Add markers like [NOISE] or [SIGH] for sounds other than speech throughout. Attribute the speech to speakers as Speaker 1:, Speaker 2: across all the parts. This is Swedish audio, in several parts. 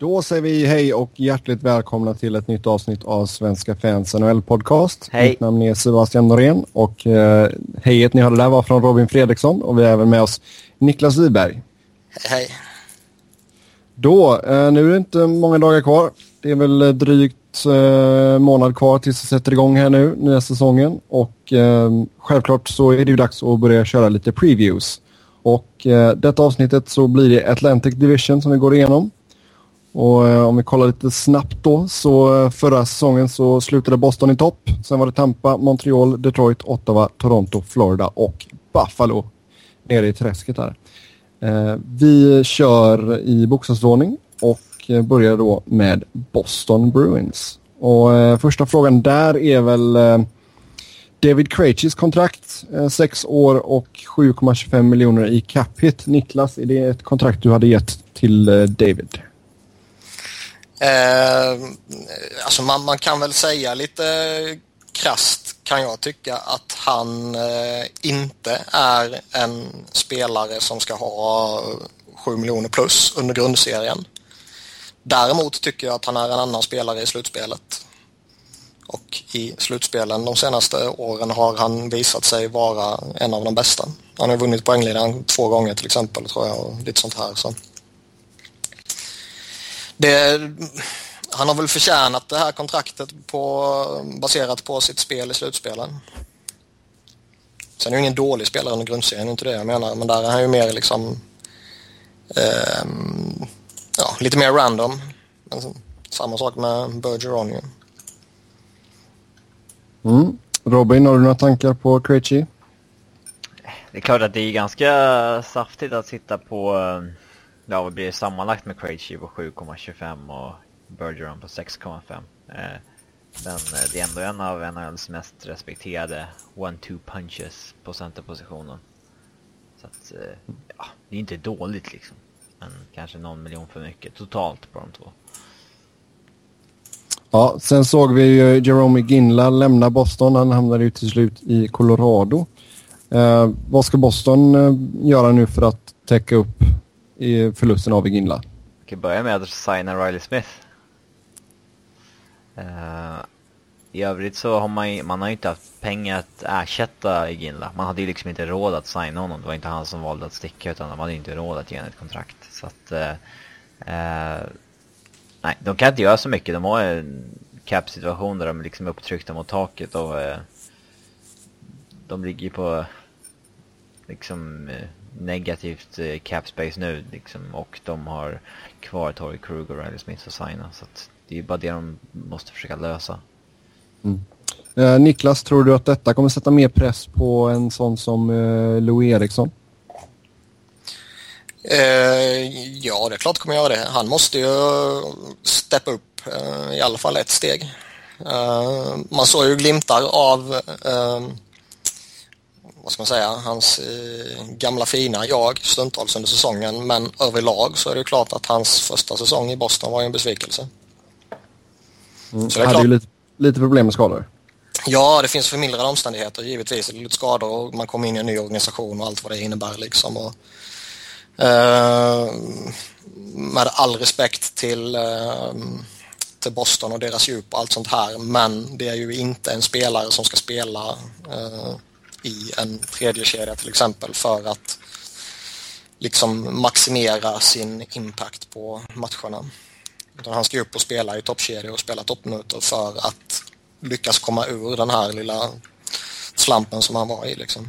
Speaker 1: Då säger vi hej och hjärtligt välkomna till ett nytt avsnitt av Svenska fans NHL podcast.
Speaker 2: Hej.
Speaker 1: Mitt namn är Sebastian Norén och eh, hejet ni hörde där var från Robin Fredriksson och vi har även med oss Niklas Wiberg.
Speaker 3: Hej.
Speaker 1: Då, eh, nu är det inte många dagar kvar. Det är väl eh, drygt eh, månad kvar tills vi sätter igång här nu, nya säsongen. Och eh, självklart så är det ju dags att börja köra lite previews. Och eh, detta avsnittet så blir det Atlantic Division som vi går igenom. Och eh, om vi kollar lite snabbt då så eh, förra säsongen så slutade Boston i topp. Sen var det Tampa, Montreal, Detroit, Ottawa, Toronto, Florida och Buffalo nere i träsket där. Eh, vi kör i bokstavsordning och eh, börjar då med Boston Bruins. Och eh, första frågan där är väl eh, David Krejcis kontrakt. Sex år och 7,25 miljoner i cap hit. Niklas, är det ett kontrakt du hade gett till David?
Speaker 3: Eh, alltså man, man kan väl säga lite krast kan jag tycka att han eh, inte är en spelare som ska ha 7 miljoner plus under grundserien. Däremot tycker jag att han är en annan spelare i slutspelet. Och i slutspelen de senaste åren har han visat sig vara en av de bästa. Han har vunnit poängligan två gånger till exempel tror jag och lite sånt här. Så. Det, han har väl förtjänat det här kontraktet på, baserat på sitt spel i slutspelen. Sen är han ingen dålig spelare under grundserien, inte det jag menar, men där är han ju mer liksom eh, ja, lite mer random. Men samma sak med Bergeron ju.
Speaker 1: Mm. Robin, har du några tankar på Krejci?
Speaker 2: Det är klart att det är ganska saftigt att sitta på, eh, ja vad blir det sammanlagt med Krejci på 7,25 och Bergeron på 6,5. Eh, Men eh, det är ändå en av NHLs mest respekterade one-two punches på centerpositionen. Så att, eh, ja, det är inte dåligt liksom. Men kanske någon miljon för mycket totalt på de två.
Speaker 1: Ja, sen såg vi ju Jerome Ginla lämna Boston. Han hamnade ju till slut i Colorado. Eh, vad ska Boston eh, göra nu för att täcka upp i förlusten av Iginla.
Speaker 2: Vi kan börja med att signa Riley Smith. Uh, I övrigt så har man ju, man har ju inte haft pengar att ersätta Iginla. Man hade ju liksom inte råd att signa honom. Det var inte han som valde att sticka utan de hade inte råd att ge honom ett kontrakt. Så att... Uh, uh, nej, de kan inte göra så mycket. De har en cap-situation där de liksom är upptryckta mot taket och... De ligger ju på liksom negativt eh, cap space nu liksom och de har kvar Torrey Krug och Riley Smith att signa så att det är bara det de måste försöka lösa.
Speaker 1: Eh, Niklas, tror du att detta kommer sätta mer press på en sån som eh, Louis Eriksson?
Speaker 3: Eh, ja, det är klart kommer göra det. Han måste ju steppa upp eh, i alla fall ett steg. Eh, man såg ju glimtar av eh, vad ska man säga, hans eh, gamla fina jag stundtals under säsongen men överlag så är det ju klart att hans första säsong i Boston var ju en besvikelse.
Speaker 1: Mm.
Speaker 3: Så det är
Speaker 1: hade
Speaker 3: klart.
Speaker 1: ju lite, lite problem med skador.
Speaker 3: Ja, det finns förmildrande omständigheter givetvis. Det är lite skador och man kommer in i en ny organisation och allt vad det innebär liksom. Och, eh, med all respekt till, eh, till Boston och deras djup och allt sånt här. Men det är ju inte en spelare som ska spela eh, i en tredje kedja till exempel för att liksom maximera sin impact på matcherna. Utan han ska ju upp och spela i toppkedja och spela toppminuter för att lyckas komma ur den här lilla slampen som han var i. Liksom.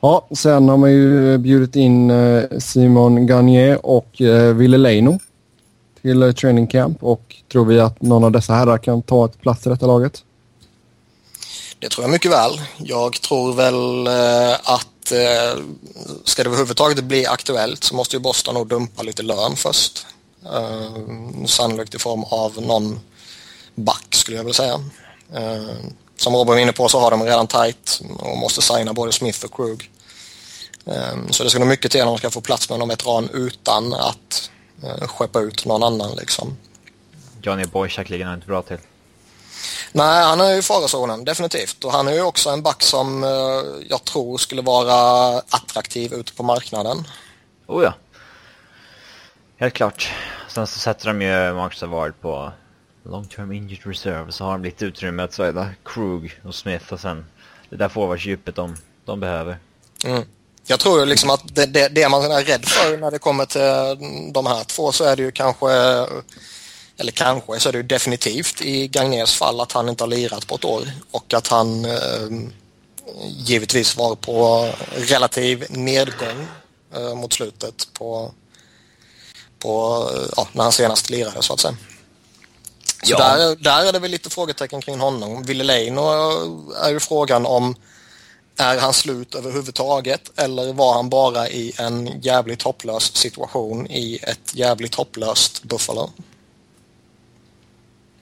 Speaker 1: Ja, sen har man ju bjudit in eh, Simon Garnier och eh, Ville Leino till eh, training camp och tror vi att någon av dessa herrar kan ta ett plats i detta laget?
Speaker 3: Det tror jag mycket väl. Jag tror väl eh, att eh, ska det överhuvudtaget bli aktuellt så måste ju Boston nog dumpa lite lön först. Eh, sannolikt i form av någon back skulle jag vilja säga. Som Robin var inne på så har de redan tight och måste signa både Smith och Krug. Så det ska nog mycket till om de ska få plats med någon veteran utan att skeppa ut någon annan liksom.
Speaker 2: Johnny Boychuk ligger nog inte bra till.
Speaker 3: Nej, han är ju i farozonen, definitivt. Och han är ju också en back som eh, jag tror skulle vara attraktiv ute på marknaden.
Speaker 2: Oh ja. Helt klart. sen så sätter de ju Mark Savard på long term injured reserve. Så har de lite utrymme att säga Krug och Smith och sen det där forwardsdjupet de, de behöver.
Speaker 3: Mm. Jag tror ju liksom att det, det, det, man är rädd för när det kommer till de här två så är det ju kanske, eller kanske så är det ju definitivt i Gagners fall att han inte har lirat på ett år och att han eh, givetvis var på relativ nedgång eh, mot slutet på, på ja, när han senast lirade så att säga. Så ja. där, där är det väl lite frågetecken kring honom. Ville Leino är ju frågan om är han slut överhuvudtaget eller var han bara i en jävligt hopplös situation i ett jävligt hopplöst Buffalo?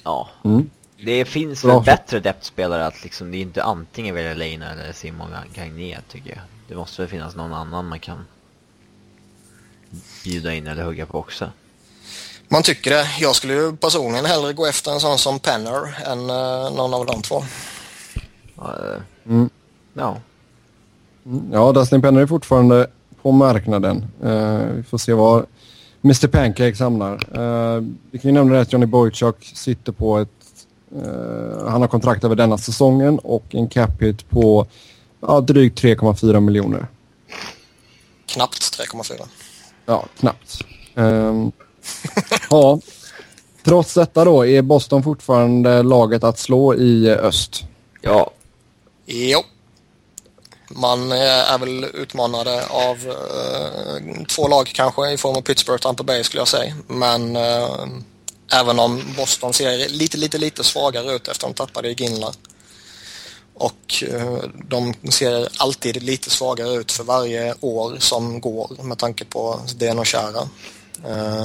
Speaker 2: Ja. Mm. Det finns väl bättre depthspelare att liksom, det är inte antingen välja Lane eller Simon Gagné tycker jag. Det måste väl finnas någon annan man kan bjuda in eller hugga på också.
Speaker 3: Man tycker det. Jag skulle ju personligen hellre gå efter en sån som Penner än uh, någon av de två.
Speaker 2: Uh, mm. Ja.
Speaker 1: Mm, ja, Dustin Penner är fortfarande på marknaden. Uh, vi får se vad Mr Pancakes hamnar. Uh, vi kan ju nämna att Johnny Boychuk sitter på ett... Uh, han har kontrakt över denna säsongen och en cap hit på ja, drygt 3,4 miljoner.
Speaker 3: Knappt 3,4.
Speaker 1: Ja, knappt. Um, [LAUGHS] ja, trots detta då är Boston fortfarande laget att slå i öst.
Speaker 2: Ja.
Speaker 3: Jo. Man är väl utmanade av eh, två lag kanske i form av Pittsburgh och Tampa Bay skulle jag säga. Men eh, även om Boston ser lite, lite, lite svagare ut efter att de tappade i Ginla. Och eh, de ser alltid lite svagare ut för varje år som går med tanke på den och kära.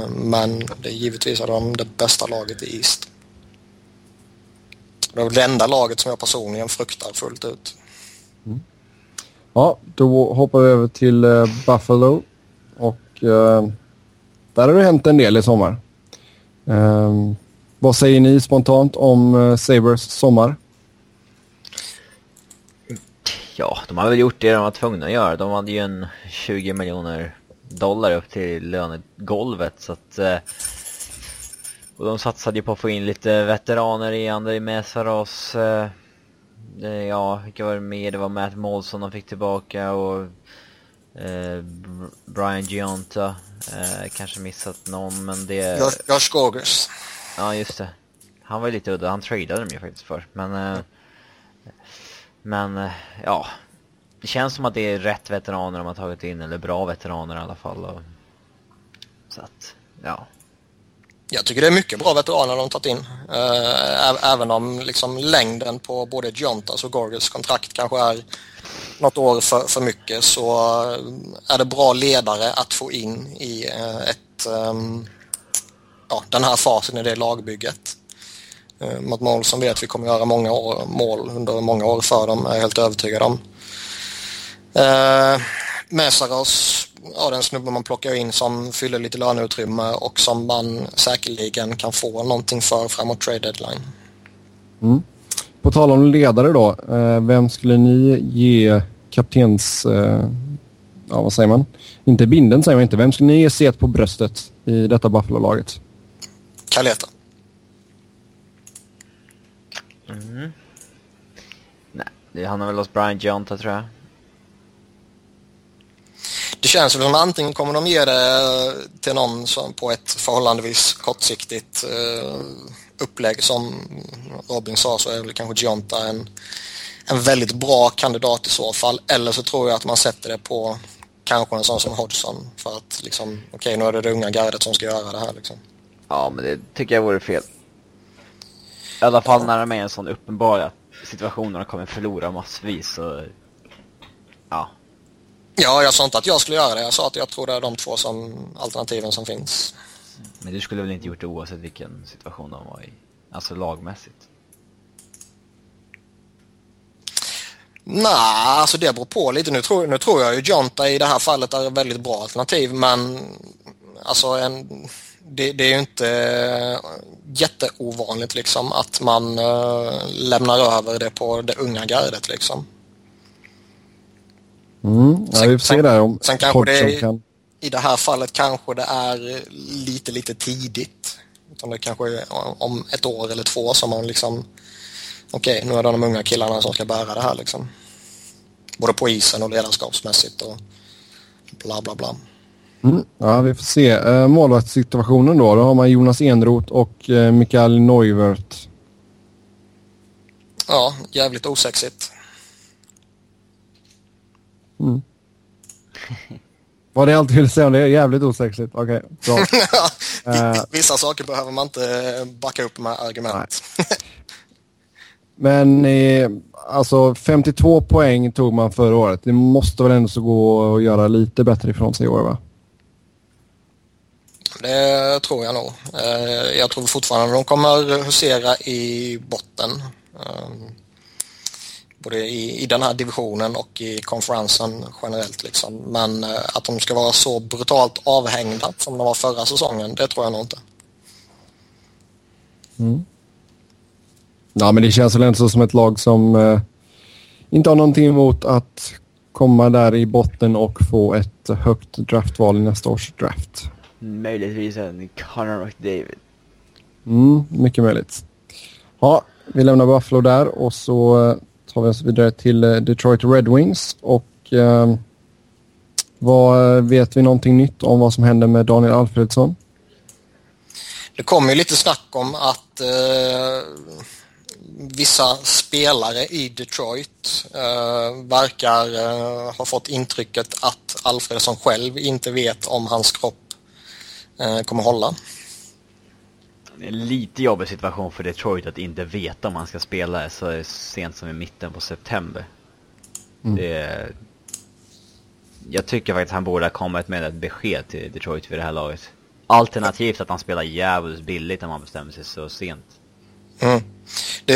Speaker 3: Men det är givetvis är de det bästa laget i East. Det är det enda laget som jag personligen fruktar fullt ut. Mm.
Speaker 1: Ja, då hoppar vi över till uh, Buffalo. Och uh, där har det hänt en del i sommar. Uh, vad säger ni spontant om uh, Sabres sommar?
Speaker 2: Ja, de har väl gjort det de var tvungna att göra. De hade ju en 20 miljoner dollar upp till lönegolvet så att och de satsade ju på att få in lite veteraner i André Mesaros ja, vilka var det mer? Det var Matt Molson de fick tillbaka och eh, Brian Gionta. Eh, kanske missat någon, men det...
Speaker 3: Josh Gorgers.
Speaker 2: Ja, just det. Han var ju lite udda. Han tradade dem ju faktiskt för. Men, eh, men eh, ja. Det känns som att det är rätt veteraner de har tagit in, eller bra veteraner i alla fall. Och, så att, ja.
Speaker 3: Jag tycker det är mycket bra veteraner de tagit in. Eh, även om liksom längden på både Jontas och Gorgels kontrakt kanske är något år för, för mycket så eh, är det bra ledare att få in i eh, ett, ehm, ja, den här fasen i det lagbygget. Mot Matt Målsson vet vi kommer göra många år, mål under många år för dem, är jag helt övertygad om. Äh, Mesaros ja, den snubbe man plockar in som fyller lite löneutrymme och som man säkerligen kan få någonting för framåt trade deadline.
Speaker 1: Mm. På tal om ledare då, eh, vem skulle ni ge kaptens... Eh, ja, vad säger man? Inte binden säger man inte. Vem skulle ni ge set på bröstet i detta Buffalo-laget?
Speaker 3: Kaleta.
Speaker 2: Mm. Nej, han har väl hos Brian Jonta tror jag
Speaker 3: det känns väl som antingen kommer de ge det till någon som på ett förhållandevis kortsiktigt eh, upplägg som Robin sa så är väl kanske Gionta en, en väldigt bra kandidat i så fall. Eller så tror jag att man sätter det på kanske en sån som Hodgson för att liksom, okej okay, nu är det det unga gardet som ska göra det här liksom.
Speaker 2: Ja, men det tycker jag vore fel. I alla fall när de är i en sån uppenbar situation och de kommer förlora massvis så ja,
Speaker 3: Ja, jag sa inte att jag skulle göra det. Jag sa att jag tror det är de två som, alternativen som finns.
Speaker 2: Men du skulle väl inte gjort det oavsett vilken situation de var i? Alltså lagmässigt?
Speaker 3: Nej, alltså det beror på lite. Nu tror, nu tror jag ju Jonta i det här fallet är ett väldigt bra alternativ men alltså en, det, det är ju inte jätteovanligt liksom att man uh, lämnar över det på det unga gardet liksom.
Speaker 1: Mm, ja, vi får se där om
Speaker 3: sen kanske det är, kan... i det här fallet kanske det är lite, lite tidigt. Utan det kanske är om ett år eller två som man liksom okej, okay, nu är det de unga killarna som ska bära det här liksom. Både på isen och ledarskapsmässigt och bla bla bla.
Speaker 1: Mm, ja, vi får se. Uh, målvaktssituationen då. Då har man Jonas Enroth och uh, Mikael Neuvert.
Speaker 3: Ja, jävligt osexigt.
Speaker 1: Mm. [LAUGHS] Var det allt du ville säga om det? Jävligt osexigt. Okej, okay,
Speaker 3: bra. uh, [LAUGHS] Vissa saker behöver man inte backa upp med argument.
Speaker 1: Men eh, alltså 52 poäng tog man förra året. Det måste väl ändå så gå att göra lite bättre ifrån sig i år va?
Speaker 3: Det tror jag nog. Eh, jag tror fortfarande de kommer husera i botten. Eh, både i, i den här divisionen och i konferensen generellt. Liksom. Men eh, att de ska vara så brutalt avhängda som de var förra säsongen, det tror jag nog inte.
Speaker 1: Mm. Ja, men det känns väl ändå som ett lag som eh, inte har någonting emot att komma där i botten och få ett högt draftval i nästa års draft.
Speaker 2: Möjligtvis en Connor McDavid.
Speaker 1: Mm, mycket möjligt. Ja, vi lämnar Buffalo där och så eh, tar vi oss vidare till eh, Detroit Red Wings. Och ehm, eh, vad vet vi någonting nytt om vad som händer med Daniel Alfredsson?
Speaker 3: Det kom ju lite snack om att eh, vissa spelare i Detroit eh, verkar eh, ha fått intrycket att Alfredsson själv inte vet om hans kropp eh, kommer hålla.
Speaker 2: Lite jobbig situation för Detroit att inte veta om han ska spela så sent som i mitten på september. Mm. Det, jag tycker faktiskt han borde ha kommit med ett besked till Detroit vid det här laget. Alternativt att han spelar jävligt billigt när man bestämmer sig så sent.
Speaker 3: Mm. Det,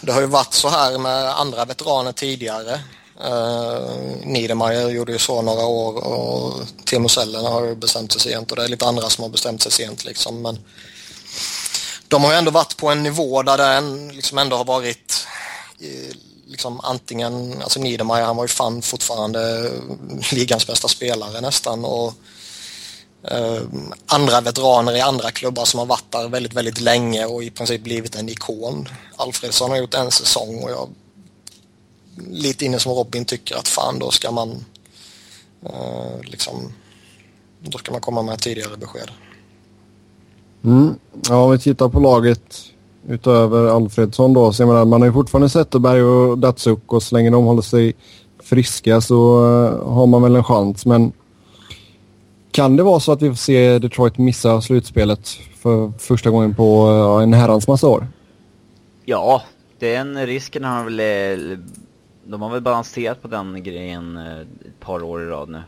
Speaker 3: det, har ju varit så här med andra veteraner tidigare. Uh, Niedermayer gjorde ju så några år och Timo Sellen har ju bestämt sig sent och det är lite andra som har bestämt sig sent liksom. Men de har ju ändå varit på en nivå där den liksom ändå har varit eh, liksom antingen, alltså Niedermayer han var ju fan fortfarande eh, ligans bästa spelare nästan och eh, andra veteraner i andra klubbar som har varit där väldigt, väldigt länge och i princip blivit en ikon. Alfredsson har gjort en säsong och jag lite inne som Robin tycker att fan då ska man eh, liksom då ska man komma med tidigare besked.
Speaker 1: Mm. Ja, om vi tittar på laget utöver Alfredsson då så jag menar, man har ju fortfarande Zetterberg och Datsuk och så länge de håller sig friska så uh, har man väl en chans men kan det vara så att vi får se Detroit missa slutspelet för första gången på eh, en herrans massa år?
Speaker 2: Ja, den risken har väl... Eh, de har väl balanserat på den grejen ett par år i rad nu.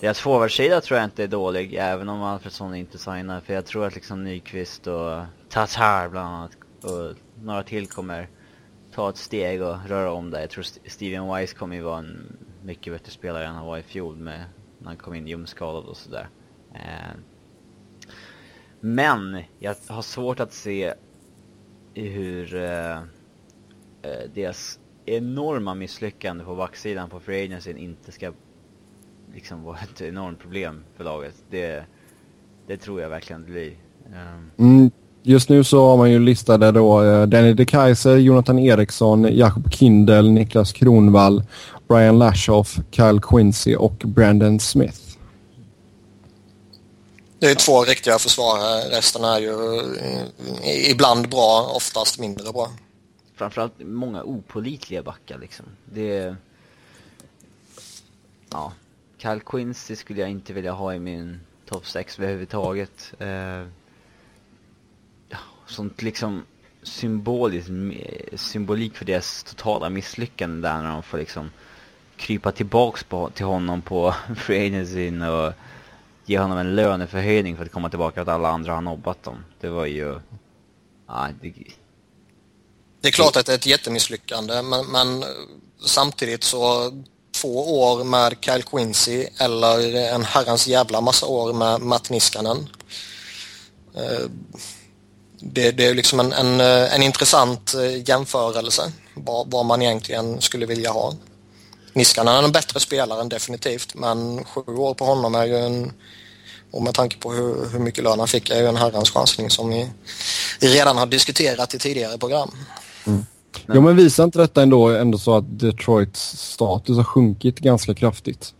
Speaker 2: Deras forwardsida tror jag inte är dålig, även om Alfredsson inte signar. För jag tror att liksom Nyqvist och Tatar bland annat och några till kommer ta ett steg och röra om där. Jag tror Steven Wise kommer ju vara en mycket bättre spelare än han var i fjol med när han kom in ljumskadad och sådär. Ehm. Men jag har svårt att se hur eh, eh, deras enorma misslyckande på backsidan på Free Agency inte ska liksom vara ett enormt problem för laget. Det, det tror jag verkligen det blir.
Speaker 1: Um... Mm, just nu så har man ju listade då uh, Danny DeKaiser, Jonathan Eriksson, Jakob Kindel, Niklas Kronvall, Brian Lashoff, Kyle Quincy och Brandon Smith.
Speaker 3: Det är två riktiga försvarare. Resten är ju eh, ibland bra, oftast mindre bra.
Speaker 2: Framförallt många opolitliga backar liksom. Det... Ja. Kyle Quincy skulle jag inte vilja ha i min topp 6 överhuvudtaget. Eh... Sånt liksom symboliskt, symbolik för deras totala misslyckande där när de får liksom krypa tillbaks på, till honom på [LAUGHS] free agencyn och ge honom en löneförhöjning för att komma tillbaka att alla andra har nobbat dem. Det var ju... Ja, det...
Speaker 3: det är klart att det är ett jättemisslyckande men, men samtidigt så två år med Kyle Quincy eller en herrans jävla massa år med Matt Niskanen. Eh, det, det är liksom en, en, eh, en intressant eh, jämförelse vad, vad man egentligen skulle vilja ha. Niskanen är en bättre spelare definitivt men sju år på honom är ju en och med tanke på hur, hur mycket lön han fick är ju en herrans chansning som vi redan har diskuterat i tidigare program.
Speaker 1: Mm. Jo men visar inte detta ändå, ändå så att Detroits status har sjunkit ganska kraftigt?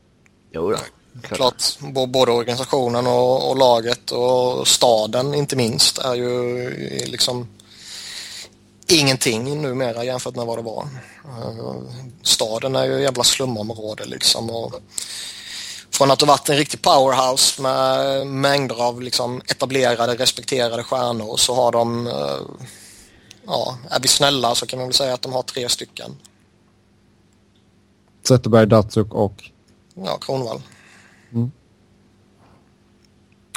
Speaker 4: Jo då.
Speaker 3: Klart, både organisationen och, och, laget och staden inte minst är ju liksom ingenting numera jämfört med vad det var. Staden är ju ett jävla slumområde liksom. Och från att ha varit en riktig powerhouse med mängder av liksom etablerade, respekterade stjärnor så har de, eh, ja, är vi snälla så kan man väl säga att de har tre stycken.
Speaker 1: Zetterberg, Datsuk och?
Speaker 3: Ja, Kronvall.
Speaker 1: Mm.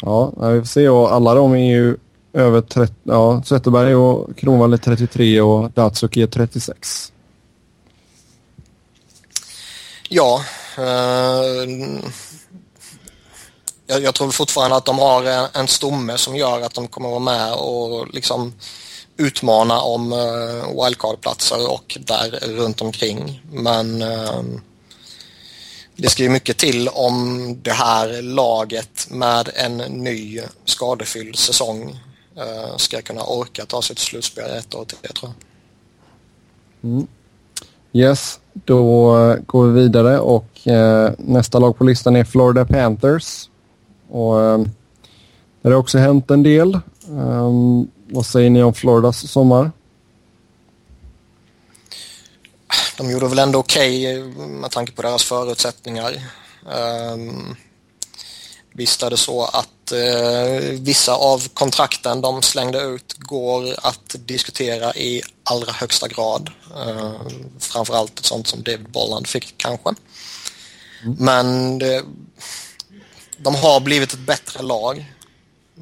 Speaker 1: Ja, vi får se och alla de är ju över 30, ja, Zetterberg och Kronvall är 33 och Datsuk är 36.
Speaker 3: Ja, eh, jag, jag, tror fortfarande att de har en, en stomme som gör att de kommer vara med och liksom utmana om uh, wildcard-platser och där runt omkring. Men uh, det ska ju mycket till om det här laget med en ny skadefylld säsong uh, ska kunna orka ta sig till slutspel ett år till, jag tror
Speaker 1: jag. Mm. Yes, då går vi vidare och eh, nästa lag på listan är Florida Panthers. Och eh, det har också hänt en del. Um, vad säger ni om Floridas sommar?
Speaker 3: De gjorde väl ändå okej okay med tanke på deras förutsättningar. Um, visst är det så att uh, vissa av kontrakten de slängde ut går att diskutera i allra högsta grad. Uh, framförallt ett sånt som David Bolland fick kanske. Mm. Men det, de har blivit ett bättre lag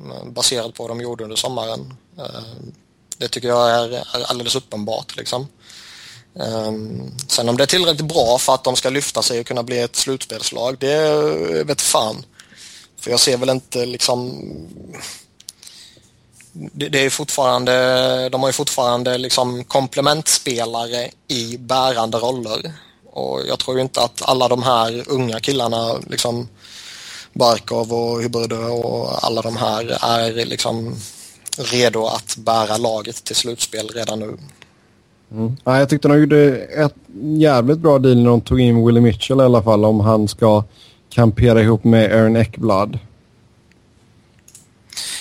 Speaker 3: Eh, baserat på vad de gjorde under sommaren. Eh, det tycker jag är, är alldeles uppenbart. Liksom. Eh, sen om det är tillräckligt bra för att de ska lyfta sig och kunna bli ett slutspelslag, det vet fan. För jag ser väl inte liksom... Det, är fortfarande, de har ju fortfarande liksom komplementspelare i bärande roller. Och jag tror inte att alla de här unga killarna liksom Barkov och Hybride och alla de här är liksom redo att bära laget till slutspel redan nu.
Speaker 1: Mm. Ja, jag tyckte de gjorde ett jävligt bra deal när de tog in Willie Mitchell i alla fall om han ska kampera ihop med Aaron Eckblad.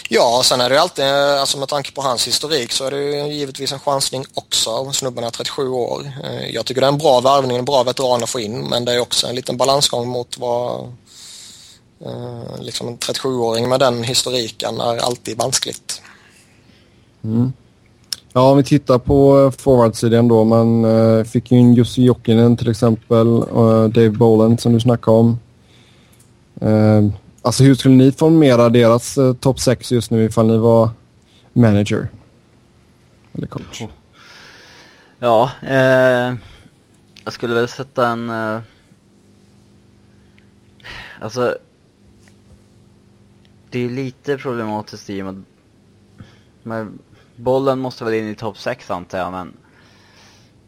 Speaker 3: Ja, sen är det ju alltid, alltså med tanke på hans historik så är det ju givetvis en chansning också. Snubben är 37 år. Eh, jag tycker det är en bra värvning, en bra veteran att få in men det är också en liten balansgång mot vad Eh, liksom en 37-åring med den historiken är alltid vanskligt.
Speaker 1: Mm. Ja, om vi tittar på forwardsidan då. Man uh, fick ju in Jussi Jokinen till exempel. Uh, Dave Boland som du snackade om. Uh, alltså hur skulle ni formera deras uh, topp 6 just nu ifall ni var manager? Eller coach?
Speaker 4: Ja, eh, jag skulle väl sätta en... Eh, alltså det är lite problematiskt i och med men bollen måste väl in i topp 6 antar jag, men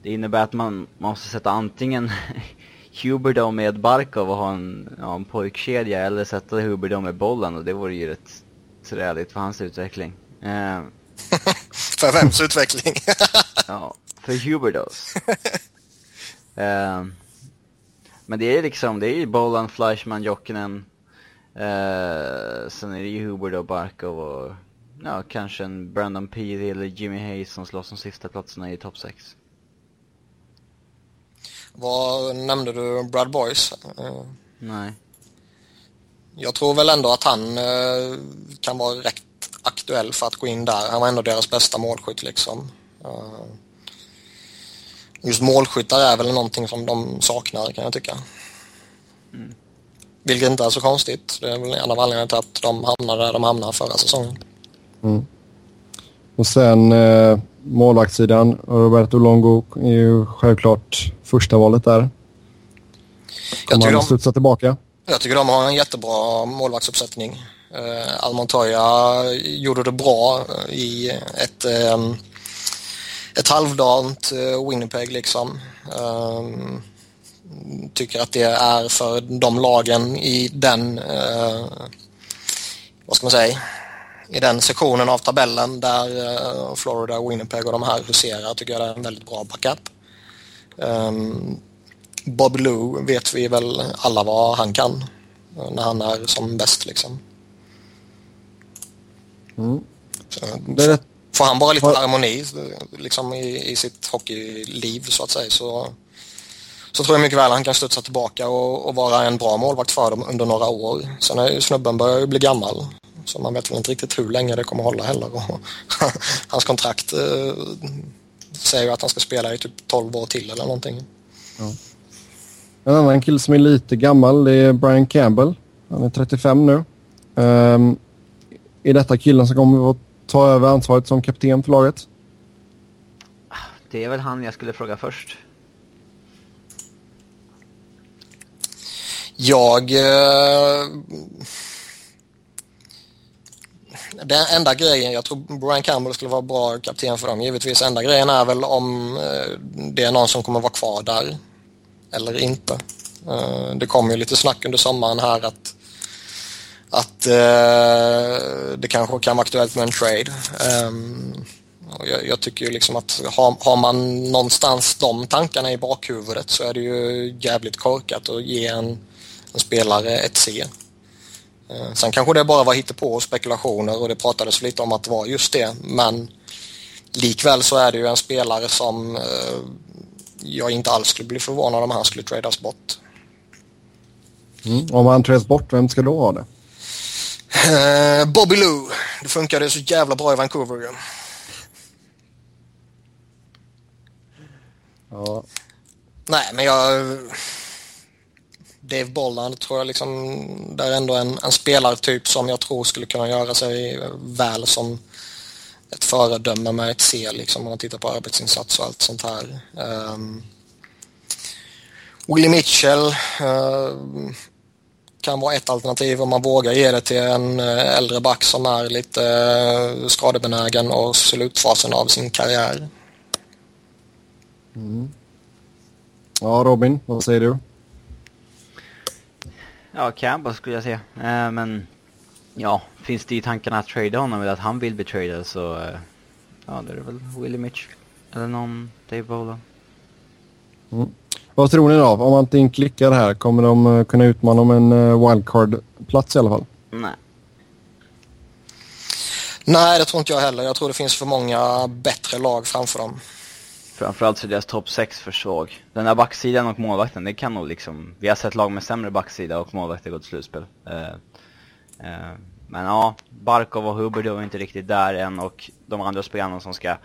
Speaker 4: det innebär att man, man måste sätta antingen [LAUGHS] Huber med Barkov och ha en, ja, en pojkkedja eller sätta Huber med bollen och det vore ju rätt träligt för hans utveckling. Eh, [LAUGHS]
Speaker 3: för vems utveckling? [LAUGHS]
Speaker 4: ja, för Huberdos. eh, men det är liksom, det är ju Bollan, Fleischman, Jokinen, Uh, sen är det ju Hubbard och Barkov och ja, kanske en Brandon Peary eller Jimmy Hayes som slåss om sista platserna i topp 6.
Speaker 3: Vad nämnde du Brad Boys? Uh,
Speaker 4: Nej.
Speaker 3: Jag tror väl ändå att han uh, kan vara rätt aktuell för att gå in där. Han var ändå deras bästa målskytt liksom. Just målskyttar är väl någonting som de saknar kan jag tycka. Mm. Vilket inte är så konstigt. Det är väl en av anledningarna till att de hamnade där de hamnade förra säsongen.
Speaker 1: Mm. Och sen eh, målvaktssidan. Roberto Longo är ju självklart första valet där. Kommer han de, studsa tillbaka?
Speaker 3: Jag tycker de har en jättebra målvaktsuppsättning. Eh, Almontoya gjorde det bra i ett, eh, ett halvdant eh, Winnipeg liksom. Eh, tycker att det är för de lagen i den, eh, vad ska man säga, i den sektionen av tabellen där eh, Florida, Winnipeg och de här huserar tycker jag det är en väldigt bra backup. Um, Bob Lou vet vi väl alla vad han kan eh, när han är som bäst liksom.
Speaker 1: Mm.
Speaker 3: Så. Får han bara lite
Speaker 1: Har-
Speaker 3: harmoni liksom i, i sitt hockeyliv så att säga så, så tror jag mycket väl han kan studsa tillbaka och, och vara en bra målvakt för dem under några år. Sen är ju snubben börjar ju bli gammal så man vet väl inte riktigt hur länge det kommer hålla heller. Och [LAUGHS] hans kontrakt eh, säger ju att han ska spela i typ 12 år till eller någonting.
Speaker 1: En annan kille som är lite gammal det är Brian Campbell. Han är 35 nu. Um, är detta killen som kommer att ta över ansvaret som kapten för laget?
Speaker 2: Det är väl han jag skulle fråga först.
Speaker 3: Jag... Eh, den enda grejen, jag tror Brian Campbell skulle vara bra kapten för dem givetvis. Enda grejen är väl om eh, det är någon som kommer vara kvar där eller inte. Eh, det kom ju lite snack under sommaren här att att eh, det kanske kan vara aktuellt med en trade. Ehm, och jag, jag tycker ju liksom att har, har man någonstans de tankarna i bakhuvudet så är det ju jävligt korkat att ge en, en spelare ett C. Eh, Sen kanske det bara var på och spekulationer och det pratades lite om att det var just det men likväl så är det ju en spelare som eh, jag inte alls skulle bli förvånad om han skulle tradas bort.
Speaker 1: Mm. Om han trades bort, vem ska då ha det?
Speaker 3: Eh, Bobby Lou. Det funkade så jävla bra i Vancouver ju.
Speaker 1: Ja.
Speaker 3: Nej, men jag... Dave Bolland tror jag liksom, det är ändå en, en spelartyp som jag tror skulle kunna göra sig väl som ett föredöme med ett C liksom om man tittar på arbetsinsats och allt sånt här. Um, Willie Mitchell uh, kan vara ett alternativ om man vågar ge det till en eh, äldre back som är lite uh, skadebenägen och slutfasen av sin karriär. Mm.
Speaker 1: ja, Robin, vad säger du?
Speaker 2: Ja, Campbell skulle jag säga. Eh, men ja, finns det i tankarna att trada honom eller att han vill bli tradad så eh, ja, det är väl Willie Mitch eller någon Dave Bola.
Speaker 1: Vad tror ni då? Om allting klickar här, kommer de eh, kunna utmana om en eh, wildcard-plats i alla fall?
Speaker 2: Nej.
Speaker 3: Nej, det tror inte jag heller. Jag tror det finns för många bättre lag framför dem.
Speaker 2: Framförallt så är deras topp 6 för svag. Den här backsidan och målvakten, det kan nog liksom... Vi har sett lag med sämre backsida och målvakter gå till slutspel. Eh, eh, men ja, Barkov och Hubbard är inte riktigt där än och de andra spelarna som ska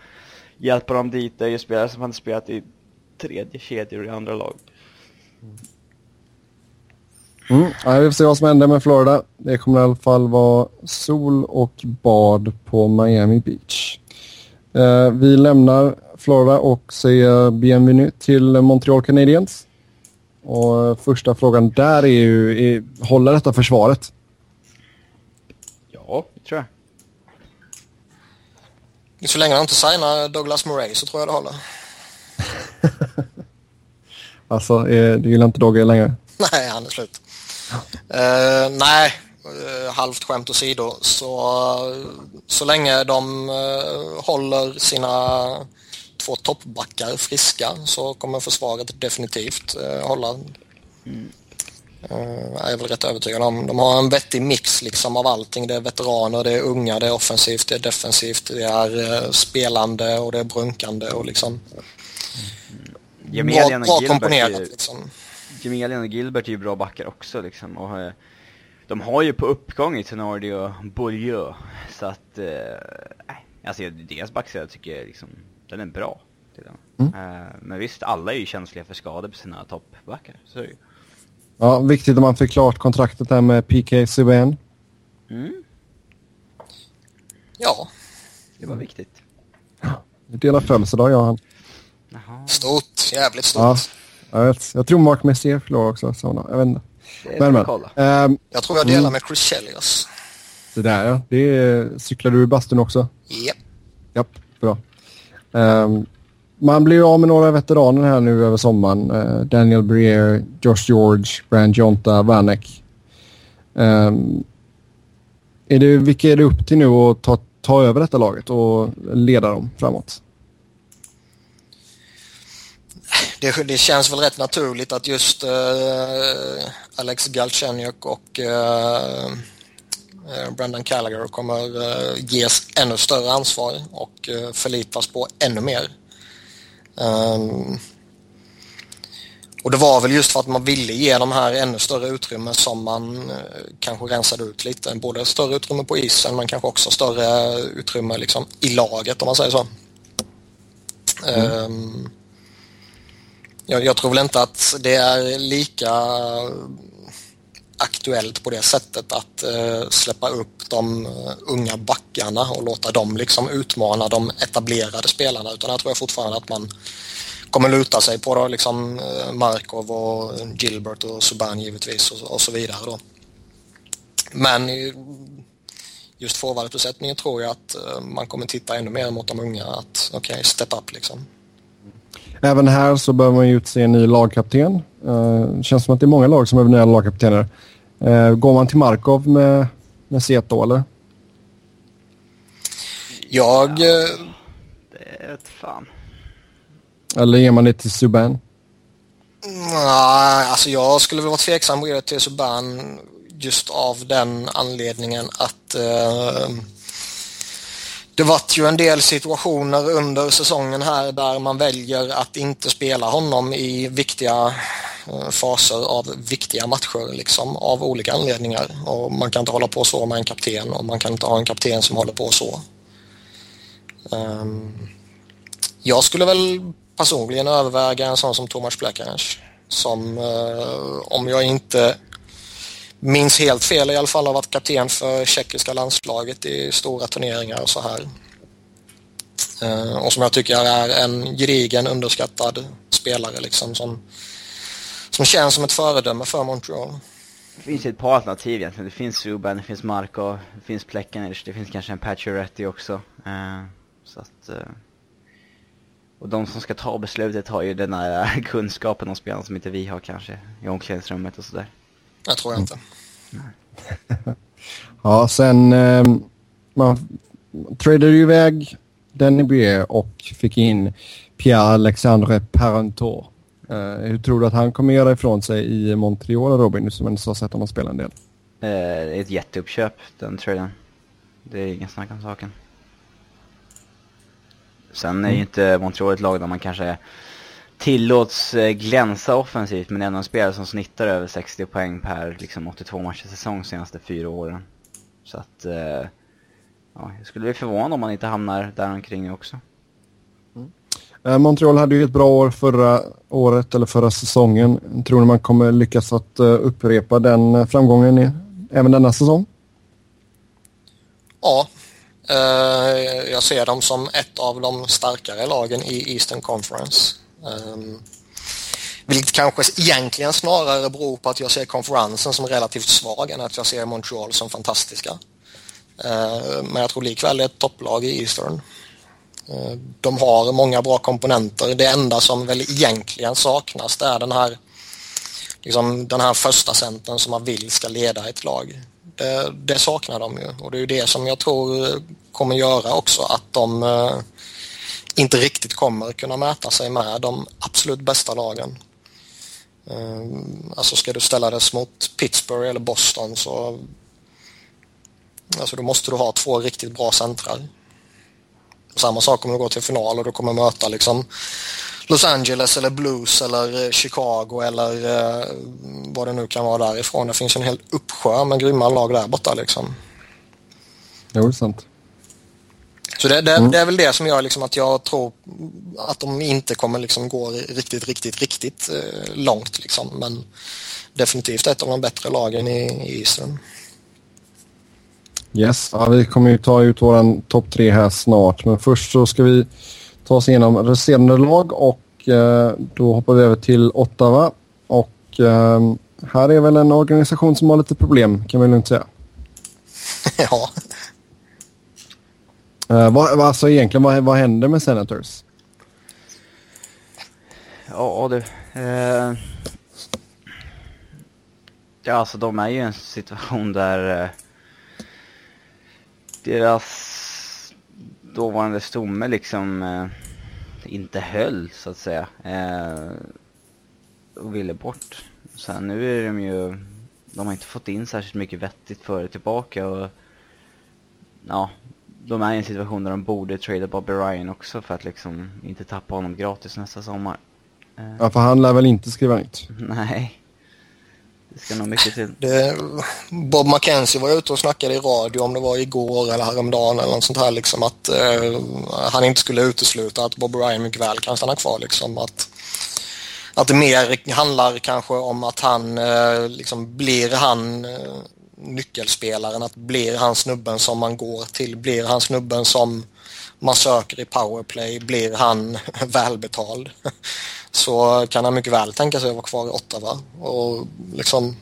Speaker 2: hjälpa dem dit är ju spelare som hade spelat i tredje kedjor i andra lag.
Speaker 1: Mm. Ja, vi får se vad som händer med Florida. Det kommer i alla fall vara sol och bad på Miami Beach. Eh, vi lämnar Florida och säger bienvenue till Montreal Canadiens. Och eh, första frågan där är ju, är, håller detta försvaret?
Speaker 2: Ja, det tror jag.
Speaker 3: Så länge de inte signar Douglas Murray så tror jag det håller. [LAUGHS]
Speaker 1: Alltså, eh, du gillar inte Dogge längre?
Speaker 3: Nej, han är slut. Eh, nej, uh, halvt skämt åsido. Så, så länge de eh, håller sina två toppbackar friska så kommer försvaret definitivt uh, hålla. Uh, jag är väl rätt övertygad om. De har en vettig mix liksom av allting. Det är veteraner, det är unga, det är offensivt, det är defensivt, det är spelande och det är brunkande och liksom bra,
Speaker 2: Gemelian
Speaker 3: bra
Speaker 2: är
Speaker 3: komponerat.
Speaker 2: ju,
Speaker 3: Liksom.
Speaker 2: Gemelian och Gilbert är ju bra backar också liksom. Och, eh, de har ju på uppgång i Tenardi och Beaulieu. Så att, eh, alltså deras backsida tycker jag liksom, den är bra. till den. Eh, men visst, alla är ju känsliga för skador på sina toppbackar. Så är det ju.
Speaker 1: Ja, viktigt att man fick klart kontraktet här med PK Subban.
Speaker 2: Mm,
Speaker 3: Ja,
Speaker 2: det var viktigt.
Speaker 1: Vi delar födelsedag, jag och han.
Speaker 3: Mm. stort. Jävligt stort.
Speaker 1: Ja, jag, vet. jag tror Mark Messier förlorar också. Så, jag vet inte. Men, men. Ehm,
Speaker 3: Jag tror jag delar med Chris Chelios.
Speaker 1: det där ja. Det är, cyklar du i bastun också?
Speaker 3: Japp.
Speaker 1: Japp, bra. Ehm, man blir ju av med några veteraner här nu över sommaren. Uh, Daniel Briere, Josh George, Brian Jonta, Vanek. Um, är det, vilka är det upp till nu att ta, ta över detta laget och leda dem framåt?
Speaker 3: Det, det känns väl rätt naturligt att just uh, Alex Galchenyuk och uh, Brendan Gallagher kommer uh, ges ännu större ansvar och uh, förlitas på ännu mer. Um, och det var väl just för att man ville ge de här ännu större utrymme som man eh, kanske rensade ut lite. Både större utrymme på isen men kanske också större utrymme liksom i laget om man säger så. Mm. Um, jag, jag, tror väl inte att det är lika aktuellt på det sättet att eh, släppa upp de eh, unga backarna och låta dem liksom utmana de etablerade spelarna utan jag tror fortfarande att man kommer luta sig på då, liksom eh, Markov och Gilbert och Subban givetvis och, och så vidare då. Men just forwarduppsättningen tror jag att eh, man kommer titta ännu mer mot de unga att okej, okay, step up liksom.
Speaker 1: Även här så behöver man ju utse en ny lagkapten. Uh, känns som att det är många lag som behöver nya lagkaptener. Uh, går man till Markov med, med Seto eller?
Speaker 3: Jag... Ja,
Speaker 2: det är ett fan.
Speaker 1: Eller ger man det till Subban?
Speaker 3: Nej, alltså jag skulle väl vara tveksam att ge det till Subban just av den anledningen att eh, det vart ju en del situationer under säsongen här där man väljer att inte spela honom i viktiga eh, faser av viktiga matcher liksom av olika anledningar. Och man kan inte hålla på så med en kapten och man kan inte ha en kapten som håller på så. Ehm, jag skulle väl personligen överväga en sån som Tomas Plekanec. Som, eh, om jag inte minns helt fel, i alla fall har varit kapten för tjeckiska landslaget i stora turneringar och så här. Eh, och som jag tycker är en gedigen underskattad spelare liksom som, som känns som ett föredöme för Montreal.
Speaker 2: Det finns ett par alternativ egentligen. Det finns Subban, det finns Marko, det finns Plekanec, det finns kanske en Pacioretty också. Eh, så att... Eh, och de som ska ta beslutet har ju den här [LAUGHS] kunskapen om spelarna som inte vi har kanske i omklädningsrummet och sådär.
Speaker 3: Jag tror jag inte. [LAUGHS]
Speaker 1: ja, sen eh, man tradade ju iväg Danny Brier och fick in Pierre-Alexandre Parentot. Eh, hur tror du att han kommer göra ifrån sig i Montreal, Robin, som ändå har sett honom spela en del?
Speaker 2: Eh, ett jätteuppköp, den traden. Det är ingen snack om saken. Sen är ju mm. inte Montreal ett lag där man kanske tillåts eh, glänsa offensivt men ändå en spelare som snittar över 60 poäng per liksom 82 matcher säsong de senaste fyra åren. Så att, eh, ja, jag skulle bli förvånad om man inte hamnar där omkring också.
Speaker 1: Mm. Eh, Montreal hade ju ett bra år förra året, eller förra säsongen. Tror ni man kommer lyckas att upprepa den framgången i, även denna säsong?
Speaker 3: Ja, Eh, jag ser dem som ett av de starkare lagen i Eastern Conference. Ehm, vilket kanske egentligen snarare beror på att jag ser konferensen som relativt svag än att jag ser Montreal som fantastiska. Ehm, men jag tror likväl det är ett topplag i Eastern. Ehm, de har många bra komponenter. Det enda som väl egentligen saknas det är den här, liksom, den här första centern som man vill ska leda ett lag. Det, det, saknar de ju och det är det som jag tror kommer göra också att de eh, inte riktigt kommer kunna mäta sig med de absolut bästa lagen. Ehm, alltså ska du ställa det mot Pittsburgh eller Boston så alltså då måste du ha två riktigt bra centrar. Samma sak om du går till final och du kommer möta liksom Los Angeles eller Blues eller eh, Chicago eller eh, vad det nu kan vara därifrån. Det finns en hel uppsjö med grymma lag där borta liksom.
Speaker 1: Jo, det är sant.
Speaker 3: Så det, det, mm. det, är väl det som gör liksom att jag tror att de inte kommer liksom gå riktigt, riktigt, riktigt eh, långt. Liksom. Men definitivt ett av de bättre lagen i, i Eastern.
Speaker 1: Yes, ja, vi kommer ju ta ut våran topp tre här snart. Men först så ska vi ta oss igenom resterande lag och eh, då hoppar vi över till Ottawa. Och eh, här är väl en organisation som har lite problem kan vi lugnt säga. [LAUGHS]
Speaker 3: ja.
Speaker 1: Uh, vad, alltså egentligen, vad, vad händer med Senators?
Speaker 2: Ja du. Eh, ja alltså de är ju i en situation där eh, deras dåvarande stomme liksom eh, inte höll så att säga. Eh, och ville bort. Sen nu är de ju, de har inte fått in särskilt mycket vettigt före tillbaka och ja, de är i en situation där de borde trada Bobby Ryan också för att liksom inte tappa honom gratis nästa sommar. Eh,
Speaker 1: Ja, för han lär väl inte skriva nytt. [LAUGHS]
Speaker 2: nej. Det ska nog mycket till.
Speaker 3: Det, Bob McKenzie var ute och snackade i radio om det var igår eller häromdagen eller något sånt här liksom att eh, han inte skulle utesluta att Bob Ryan mycket väl kan stanna kvar liksom att att det mer handlar kanske om att han eh, liksom blir han eh, nyckelspelaren, att blir han snubben som man går till, blir han snubben som man söker i powerplay, blir han [LAUGHS] välbetald så kan han mycket väl tänka sig att vara kvar i Ottawa. Och liksom,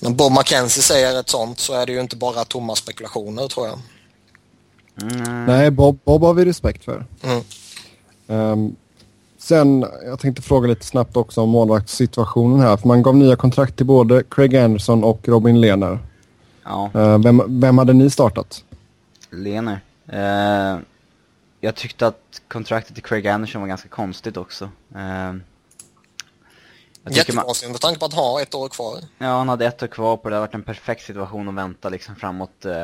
Speaker 3: när Bob McKenzie säger ett sånt så är det ju inte bara tomma spekulationer tror jag.
Speaker 2: Mm,
Speaker 1: Nej, Bob, Bob har vi respekt för.
Speaker 3: Mm.
Speaker 1: Ehm, sen, jag tänkte fråga lite snabbt också om målvaktssituationen här. För man gav nya kontrakt till både Craig Anderson och Robin Lehner.
Speaker 2: ja.
Speaker 1: Ehm, vem, vem hade ni startat?
Speaker 2: Lener. Eh, jag tyckte att kontraktet till Craig Anderson var ganska konstigt också. Eh, man,
Speaker 3: Jättekonstigt med tanke på att ha ett år kvar.
Speaker 2: ja, han hade ett år kvar på det. Det hade varit en perfekt situation att vänta liksom framåt, eh,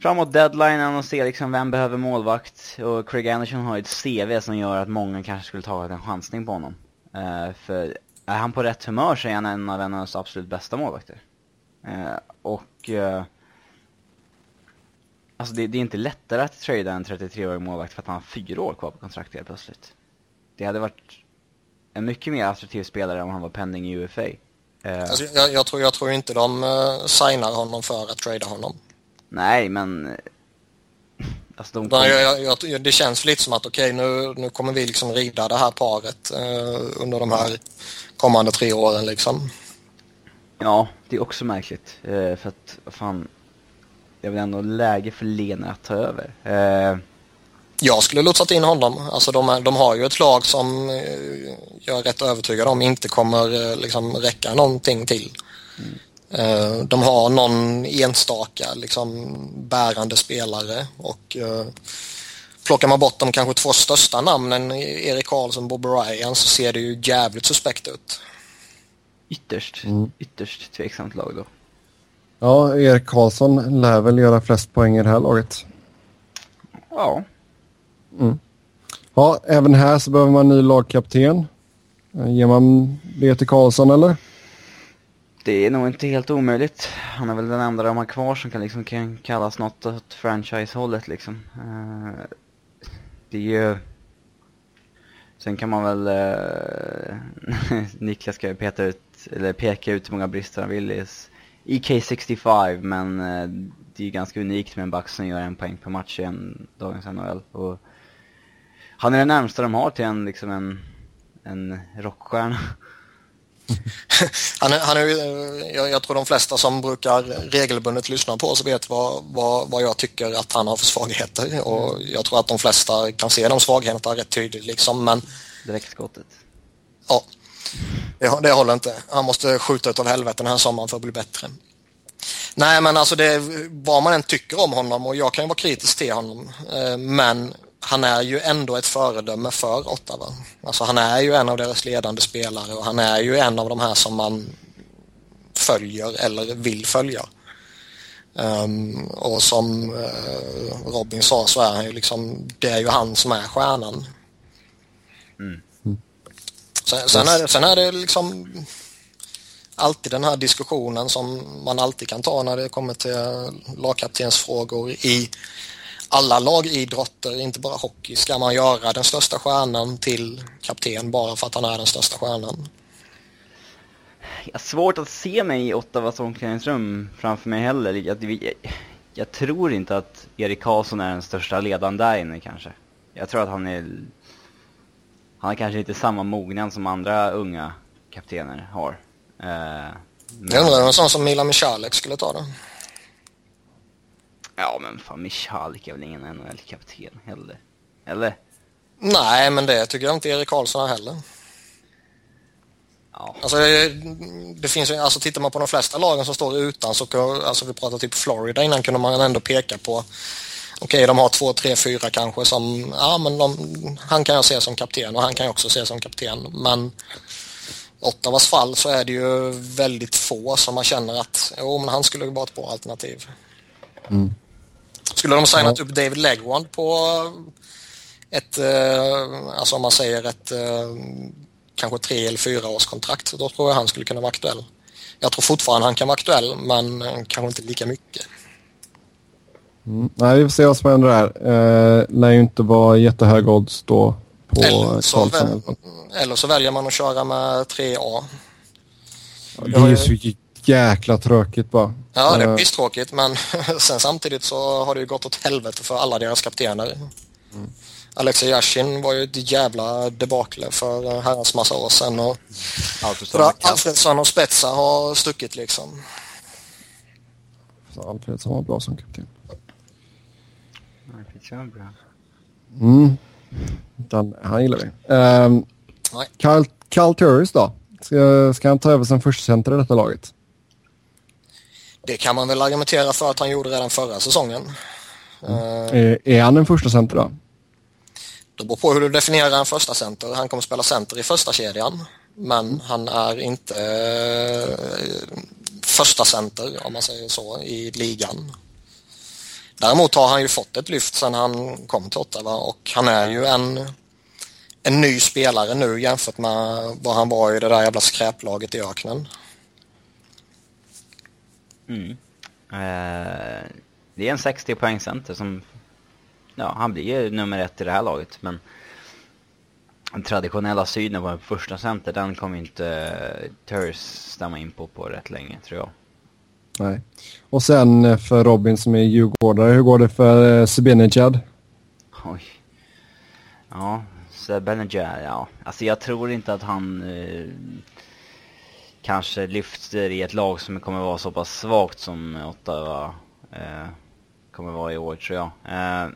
Speaker 2: framåt deadlinen och se liksom vem behöver målvakt. Och Craig Anderson har ju ett CV som gör att många kanske skulle ta en chansning på honom. Uh, för är han på rätt humör så är han en av NHLs absolut bästa målvakter. Uh, och Uh, Alltså det, det är inte lättare att trada en 33-årig målvakt för att han har fyra år kvar på kontraktet helt plötsligt. Det hade varit en mycket mer attraktiv spelare om han var pending i UFA.
Speaker 3: Alltså, jag, jag, tror, jag tror inte de uh, signar honom för att trada honom
Speaker 2: nej, men... eh, Alltså de kom,
Speaker 3: jag, jag, jag, det känns lite som att okej nu, nu kommer vi liksom rida det här paret eh, under de här kommande tre åren liksom.
Speaker 2: Ja, det är också märkligt. Eh, för att, fan... Det är väl ändå läge för Lena att ta över. Eh,
Speaker 3: Jag skulle lotsat in honom. Alltså de, de har ju ett lag som eh, jag är rätt övertygad om inte kommer eh, liksom räcka någonting till. Eh, de har någon enstaka liksom bärande spelare och eh, plockar man bort de kanske två största namnen, Erik Karlsson och Bob Ryan, så ser det ju jävligt suspekt ut.
Speaker 2: ytterst,
Speaker 1: Mm.
Speaker 2: ytterst tveksamt lag då.
Speaker 1: Ja, Erik Karlsson lär väl göra flest poäng i det här laget.
Speaker 2: Ja,
Speaker 1: Ja, även här så behöver man en ny lagkapten. Eh, Ger man det till Karlsson eller?
Speaker 2: Det är nog inte helt omöjligt. Han är väl den enda de har kvar som kan, liksom, kan kallas något åt franchise-hållet liksom. Eh, det är ju... Sen kan man väl... Eh, [LAUGHS] Niklas ska ju peta ut, eller peka ut hur många brister han vill i, K-65, men eh, det är ju ganska unikt med en back som gör en poäng per match i en, dagens NHL. Och han är den närmsta de har till en, liksom en, en rockstjärna. [LAUGHS]
Speaker 3: Han är, han är, eh, jag, jag tror de flesta som brukar regelbundet lyssna på oss vet vad, vad, vad jag tycker att han har för svagheter och jag tror att de flesta kan se de svagheterna rätt tydligt liksom men
Speaker 2: Direktskottet.
Speaker 3: ja, det, det håller inte. Han måste skjuta utav helvete den här sommaren för att bli bättre. Nej men alltså det, vad man än tycker om honom och jag kan ju vara kritisk till honom eh, men han är ju ändå ett föredöme för Ottawa. Alltså han är ju en av deras ledande spelare och han är ju en av de här som man följer eller vill följa. Ehm, och som eh, Robin sa så är han ju liksom, det är ju han som är stjärnan. Sen, sen, är det, sen är det liksom alltid den här diskussionen som man alltid kan ta när det kommer till lagkaptensfrågor i alla lagidrotter, inte bara hockey. Ska man göra den största stjärnan till kapten bara för att han är den största stjärnan?
Speaker 2: Jag har svårt att se mig i Ottawas omklädningsrum framför mig heller. Jag, jag, jag tror inte att Erik Karlsson är den största ledaren där inne kanske. Jag tror att han är... Han har kanske inte samma mognad som andra unga kaptener har. Eh, men,
Speaker 3: Jag undrar om en sån som Milan Michalek skulle ta det.
Speaker 2: Ja men fan, Michalik är väl ingen NHL-kapten heller? Eller?
Speaker 3: Nej, men det tycker jag inte Erik Karlsson är heller.
Speaker 2: Ja.
Speaker 3: Alltså, det, det finns ju, alltså tittar man på de flesta lagen som står utan så kan- alltså vi pratade typ Florida innan kunde man ändå peka på Okej, de har två, tre, fyra kanske som, ja men de, han kan jag se som kapten och han kan jag också se som kapten. Men Ottawas fall så är det ju väldigt få som man känner att, jo men han skulle vara ett bra alternativ. Skulle de signat upp David Legwand på ett, eh, alltså om man säger ett eh, kanske tre eller fyra års kontrakt, då tror jag han skulle kunna vara aktuell. Jag tror fortfarande han kan vara aktuell, men eh, kanske inte lika mycket.
Speaker 1: Mm. Nej, vi får se vad som händer där. Eh, lär ju inte vara jättehög odds då på
Speaker 3: Eller så,
Speaker 1: Karlsson.
Speaker 3: väl, eller så väljer man att köra med 3A.
Speaker 1: Ja, det är ju så jäkla tråkigt bara.
Speaker 3: Ja, det
Speaker 1: Eh,
Speaker 3: är pisstråkigt, men [LAUGHS] sen samtidigt så har det ju gått åt helvete för alla deras kaptener. Alexej Yashin var ju ett jävla debacle för eh, herrans massa år sedan och. Alfredsson och Spetsa har stuckit liksom.
Speaker 1: så Alfredsson var bra som kapten.
Speaker 2: Bra.
Speaker 1: Mm. Den, han gillar vi. Um,
Speaker 3: Nej.
Speaker 1: Carl, Carl Turris då? Ska, ska han ta över som första center i detta laget?
Speaker 3: Det kan man väl argumentera för att han gjorde redan förra säsongen. Eh,
Speaker 1: Är, är han en första center då?
Speaker 3: Det beror på hur du definierar en första center. Han kommer spela center i första kedjan men han är inte eh, första center om man säger så i ligan. Däremot har han ju fått ett lyft sedan han kom till Ottawa och han är ju en, en ny spelare nu jämfört med vad han var i det där jävla skräplaget i öknen.
Speaker 2: Mm. Eh, det är en 60 poäng center som, ja han blir ju nummer ett i det här laget men den traditionella synen på en första center den kommer inte uh, Turris stämma in på på rätt länge tror jag.
Speaker 1: Nej. Och sen eh, för Robin som är djurgårdare, hur går det för eh, Zibanejad?
Speaker 2: Oj. Ja, Sebenejad, ja. Alltså jag tror inte att han eh, kanske lyfter i ett lag som kommer vara så pass svagt som Ottawa eh, kommer vara i år tror jag. Eh,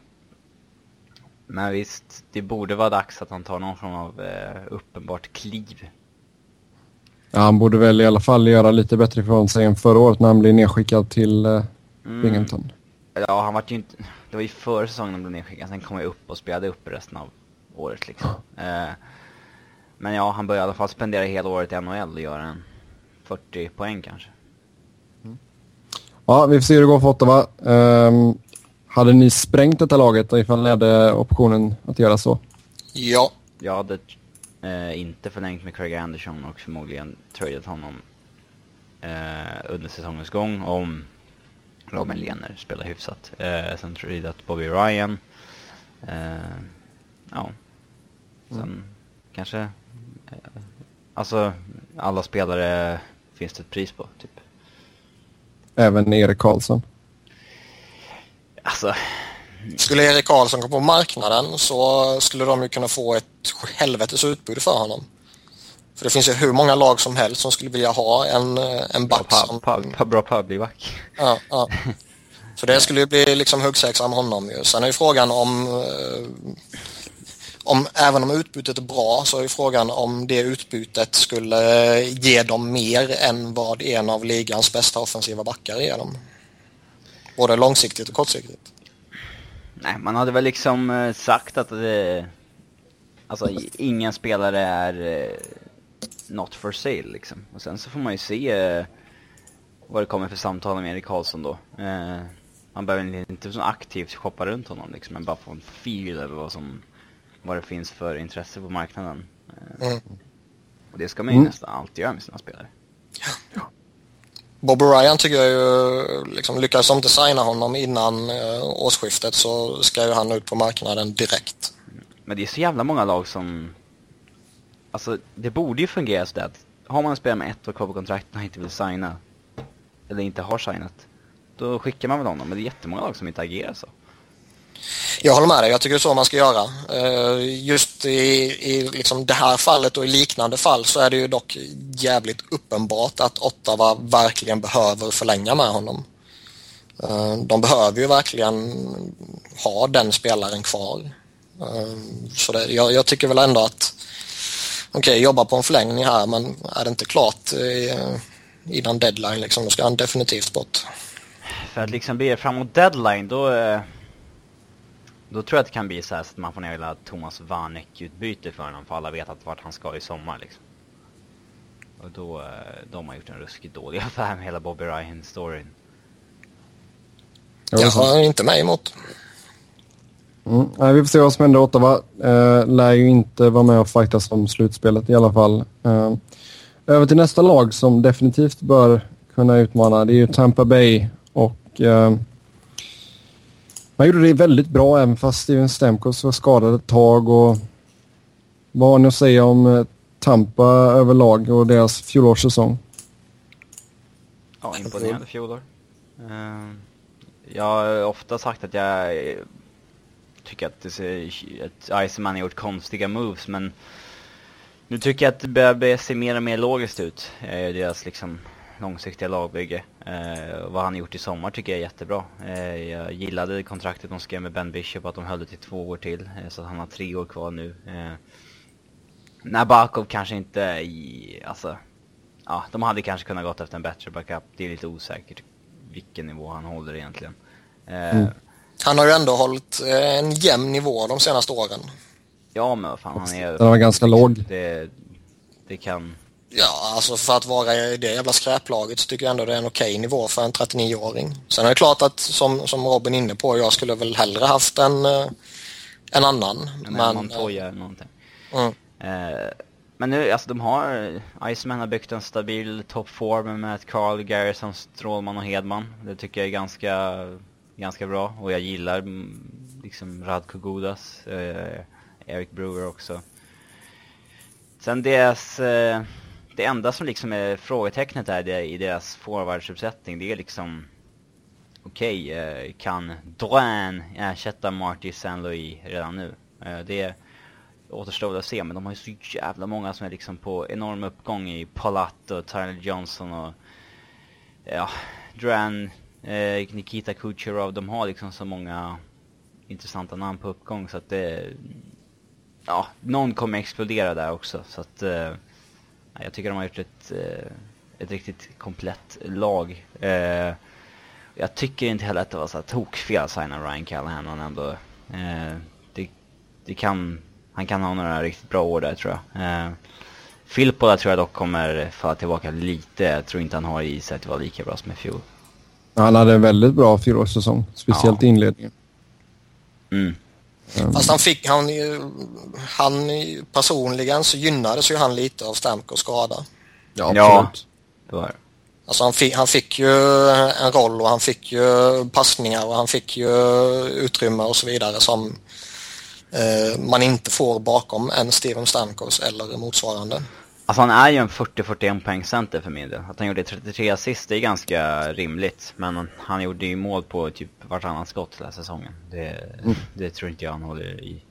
Speaker 2: men visst, det borde vara dags att han tar någon form av eh, uppenbart kliv.
Speaker 1: Ja, han borde väl i alla fall göra lite bättre ifrån sig än förra året när han blev nedskickad till eh,
Speaker 2: Mm.
Speaker 1: Binghamton.
Speaker 2: Ja, han var ju inte... Det var ju förra säsongen han blev nedskickad, sen kom jag upp och spelade upp resten av året liksom. Eh, men ja, han började i alla fall spendera hela året i NHL och göra en 40 poäng kanske.
Speaker 1: Ja, vi får se hur det går för Ottawa. Um, hade ni sprängt detta laget ifall ni hade optionen att göra så?
Speaker 3: Ja,
Speaker 2: Jag hade eh, inte förlängt med Craig Anderson och förmodligen tradat honom eh, under säsongens gång om Robin Lehner spelar hyfsat. Eh, sen tradat Bobby Ryan. Eh, ja. Sen kanske... Eh, alltså, alla spelare finns det ett pris på, typ.
Speaker 1: Även Erik Karlsson.
Speaker 2: Alltså,
Speaker 3: skulle Erik Karlsson gå på marknaden så skulle de ju kunna få ett helvetes utbud för honom. För det finns ju hur många lag som helst som skulle vilja ha en, eh, en
Speaker 2: bra,
Speaker 3: back
Speaker 2: pub,
Speaker 3: som...
Speaker 2: pub, pub, bra public
Speaker 3: Ja, ja. [LAUGHS] Så det skulle ju bli liksom huggsexa med honom ju. Sen är ju frågan om, eh, om, även om utbytet är bra, så är ju frågan om det utbytet skulle ge dem mer än vad en av ligans bästa offensiva backar ger dem. Både långsiktigt och kortsiktigt.
Speaker 2: Nej, man hade väl liksom eh, sagt att det... Alltså, ingen spelare är eh, not for sale liksom. Och sen så får man ju se eh, vad det kommer för samtal med Erik Karlsson då. Man behöver inte så aktivt shoppa runt honom liksom, men bara få en feel över vad som... Vad det finns för intresse på marknaden. Eh,
Speaker 3: Mm.
Speaker 2: och det ska man ju
Speaker 1: Mm.
Speaker 2: nästan alltid göra med sina spelare.
Speaker 3: Bobby Ryan tycker jag ju, liksom, lyckas de inte signa honom innan eh, årsskiftet så ska ju han ut på marknaden direkt.
Speaker 2: Men det är så jävla många lag som... Alltså, det borde ju fungera så att har man en spelare med ett år kvar på kontraktet och inte vill signa, eller inte har signat, då skickar man väl honom. Men det är jättemånga lag som inte agerar så.
Speaker 3: Jag håller med dig, jag tycker det är så man ska göra. Eh, just i, i liksom det här fallet och i liknande fall så är det ju dock jävligt uppenbart att Ottawa verkligen behöver förlänga med honom. Eh, de behöver ju verkligen ha den spelaren kvar. Eh, så det, jag, jag, tycker väl ändå att okej, okay, jobba på en förlängning här men är det inte klart innan deadline liksom, då ska han definitivt bort.
Speaker 2: För att liksom bli det framåt deadline då då tror jag att det kan bli så, så att man får ner hela Thomas Vanek-utbyte för honom för alla vet att vart han ska i sommar liksom. Och då, eh, då har man gjort en ruskigt dålig [LAUGHS] affär med hela Bobby Ryan-storyn.
Speaker 3: Jag har inte mig emot.
Speaker 1: Mm. Nej, vi får se vad som händer. Ottawa eh, lär ju inte vara med och fightas om slutspelet i alla fall. Eh, över till nästa lag som definitivt bör kunna utmana. Det är ju Tampa Bay och eh, man gjorde det väldigt bra även fast Steven Stamkos var skadad ett tag. Och vad har ni att säga om eh, Tampa överlag och deras fjolårssäsong?
Speaker 2: Ja, imponerande fjolår. Eh, jag har ofta sagt att jag eh, tycker att, det att Iceman har gjort konstiga moves, men nu tycker jag att det börjar se mer och mer logiskt ut. Deras liksom långsiktiga lagbygge. Eh, vad han gjort i sommar tycker jag är jättebra. Eh, jag gillade kontraktet de skrev med Ben Bishop, att de höll det till två år till. Eh, så att han har tre år kvar nu. Eh, Nabakov kanske inte i, alltså, ja, de hade kanske kunnat gått efter en bättre backup. Det är lite osäkert vilken nivå han håller egentligen. Eh, mm.
Speaker 3: Han har ju ändå hållit eh, en jämn nivå de senaste åren.
Speaker 2: Ja, men vad fan, han är...
Speaker 1: Den var ganska låg.
Speaker 2: Det, det kan...
Speaker 3: Ja, alltså för att vara i det jävla skräplaget så tycker jag ändå det är en okej nivå för en 39-åring. Sen är det klart att som, som Robin är inne på, jag skulle väl hellre haft en, eh, en annan.
Speaker 2: En men, Montoya eller någonting. Mm. Eh, men nu, alltså de har, Iceman har byggt en stabil toppform med Carl, Garrison, Strålman och Hedman. Det tycker jag är ganska, ganska bra och jag gillar mm, liksom Radko Godas, eh, Eric Brewer också. Sen deras, eh, det enda som liksom är frågetecknet där det, i deras forwardsuppsättning det är liksom okej, okay, eh, kan Drouin ersätta Marty Saint Louis redan nu? Eh, det återstår att se, men de har ju så jävla många som är liksom på enorm uppgång i Palat och Tyler Johnson och ja, Duran, eh, Nikita Kucherov, de har liksom så många intressanta namn på uppgång så att det, ja, någon kommer explodera där också så att eh, jag tycker de har gjort ett, eh, ett riktigt komplett lag. Eh, jag tycker inte heller att det var så tokfel att signa Ryan Callahan och ändå, eh, det, det kan han kan ha några riktigt bra år där tror jag. Filippola tror jag dock kommer falla tillbaka lite. Jag tror inte han har i sig att vara lika bra som i fjol.
Speaker 1: Han hade en väldigt bra fjolårssäsong, speciellt ja. i inledningen.
Speaker 3: Mm. Um. Fast han fick, han, han personligen så gynnades ju han lite av Stamkos skada.
Speaker 2: Ja, absolut. Ja, det var det.
Speaker 3: Alltså han fick, han fick ju en roll och han fick ju passningar och han fick ju utrymme och så vidare som Eh, man inte får bakom en Steven Stamkos eller motsvarande.
Speaker 2: Alltså han är ju en 40-41 poäng center för min del. Att han gjorde 33 assist det är ganska rimligt. Men han gjorde ju mål på typ vartannat skott hela säsongen. Det, mm. det tror inte jag han håller i.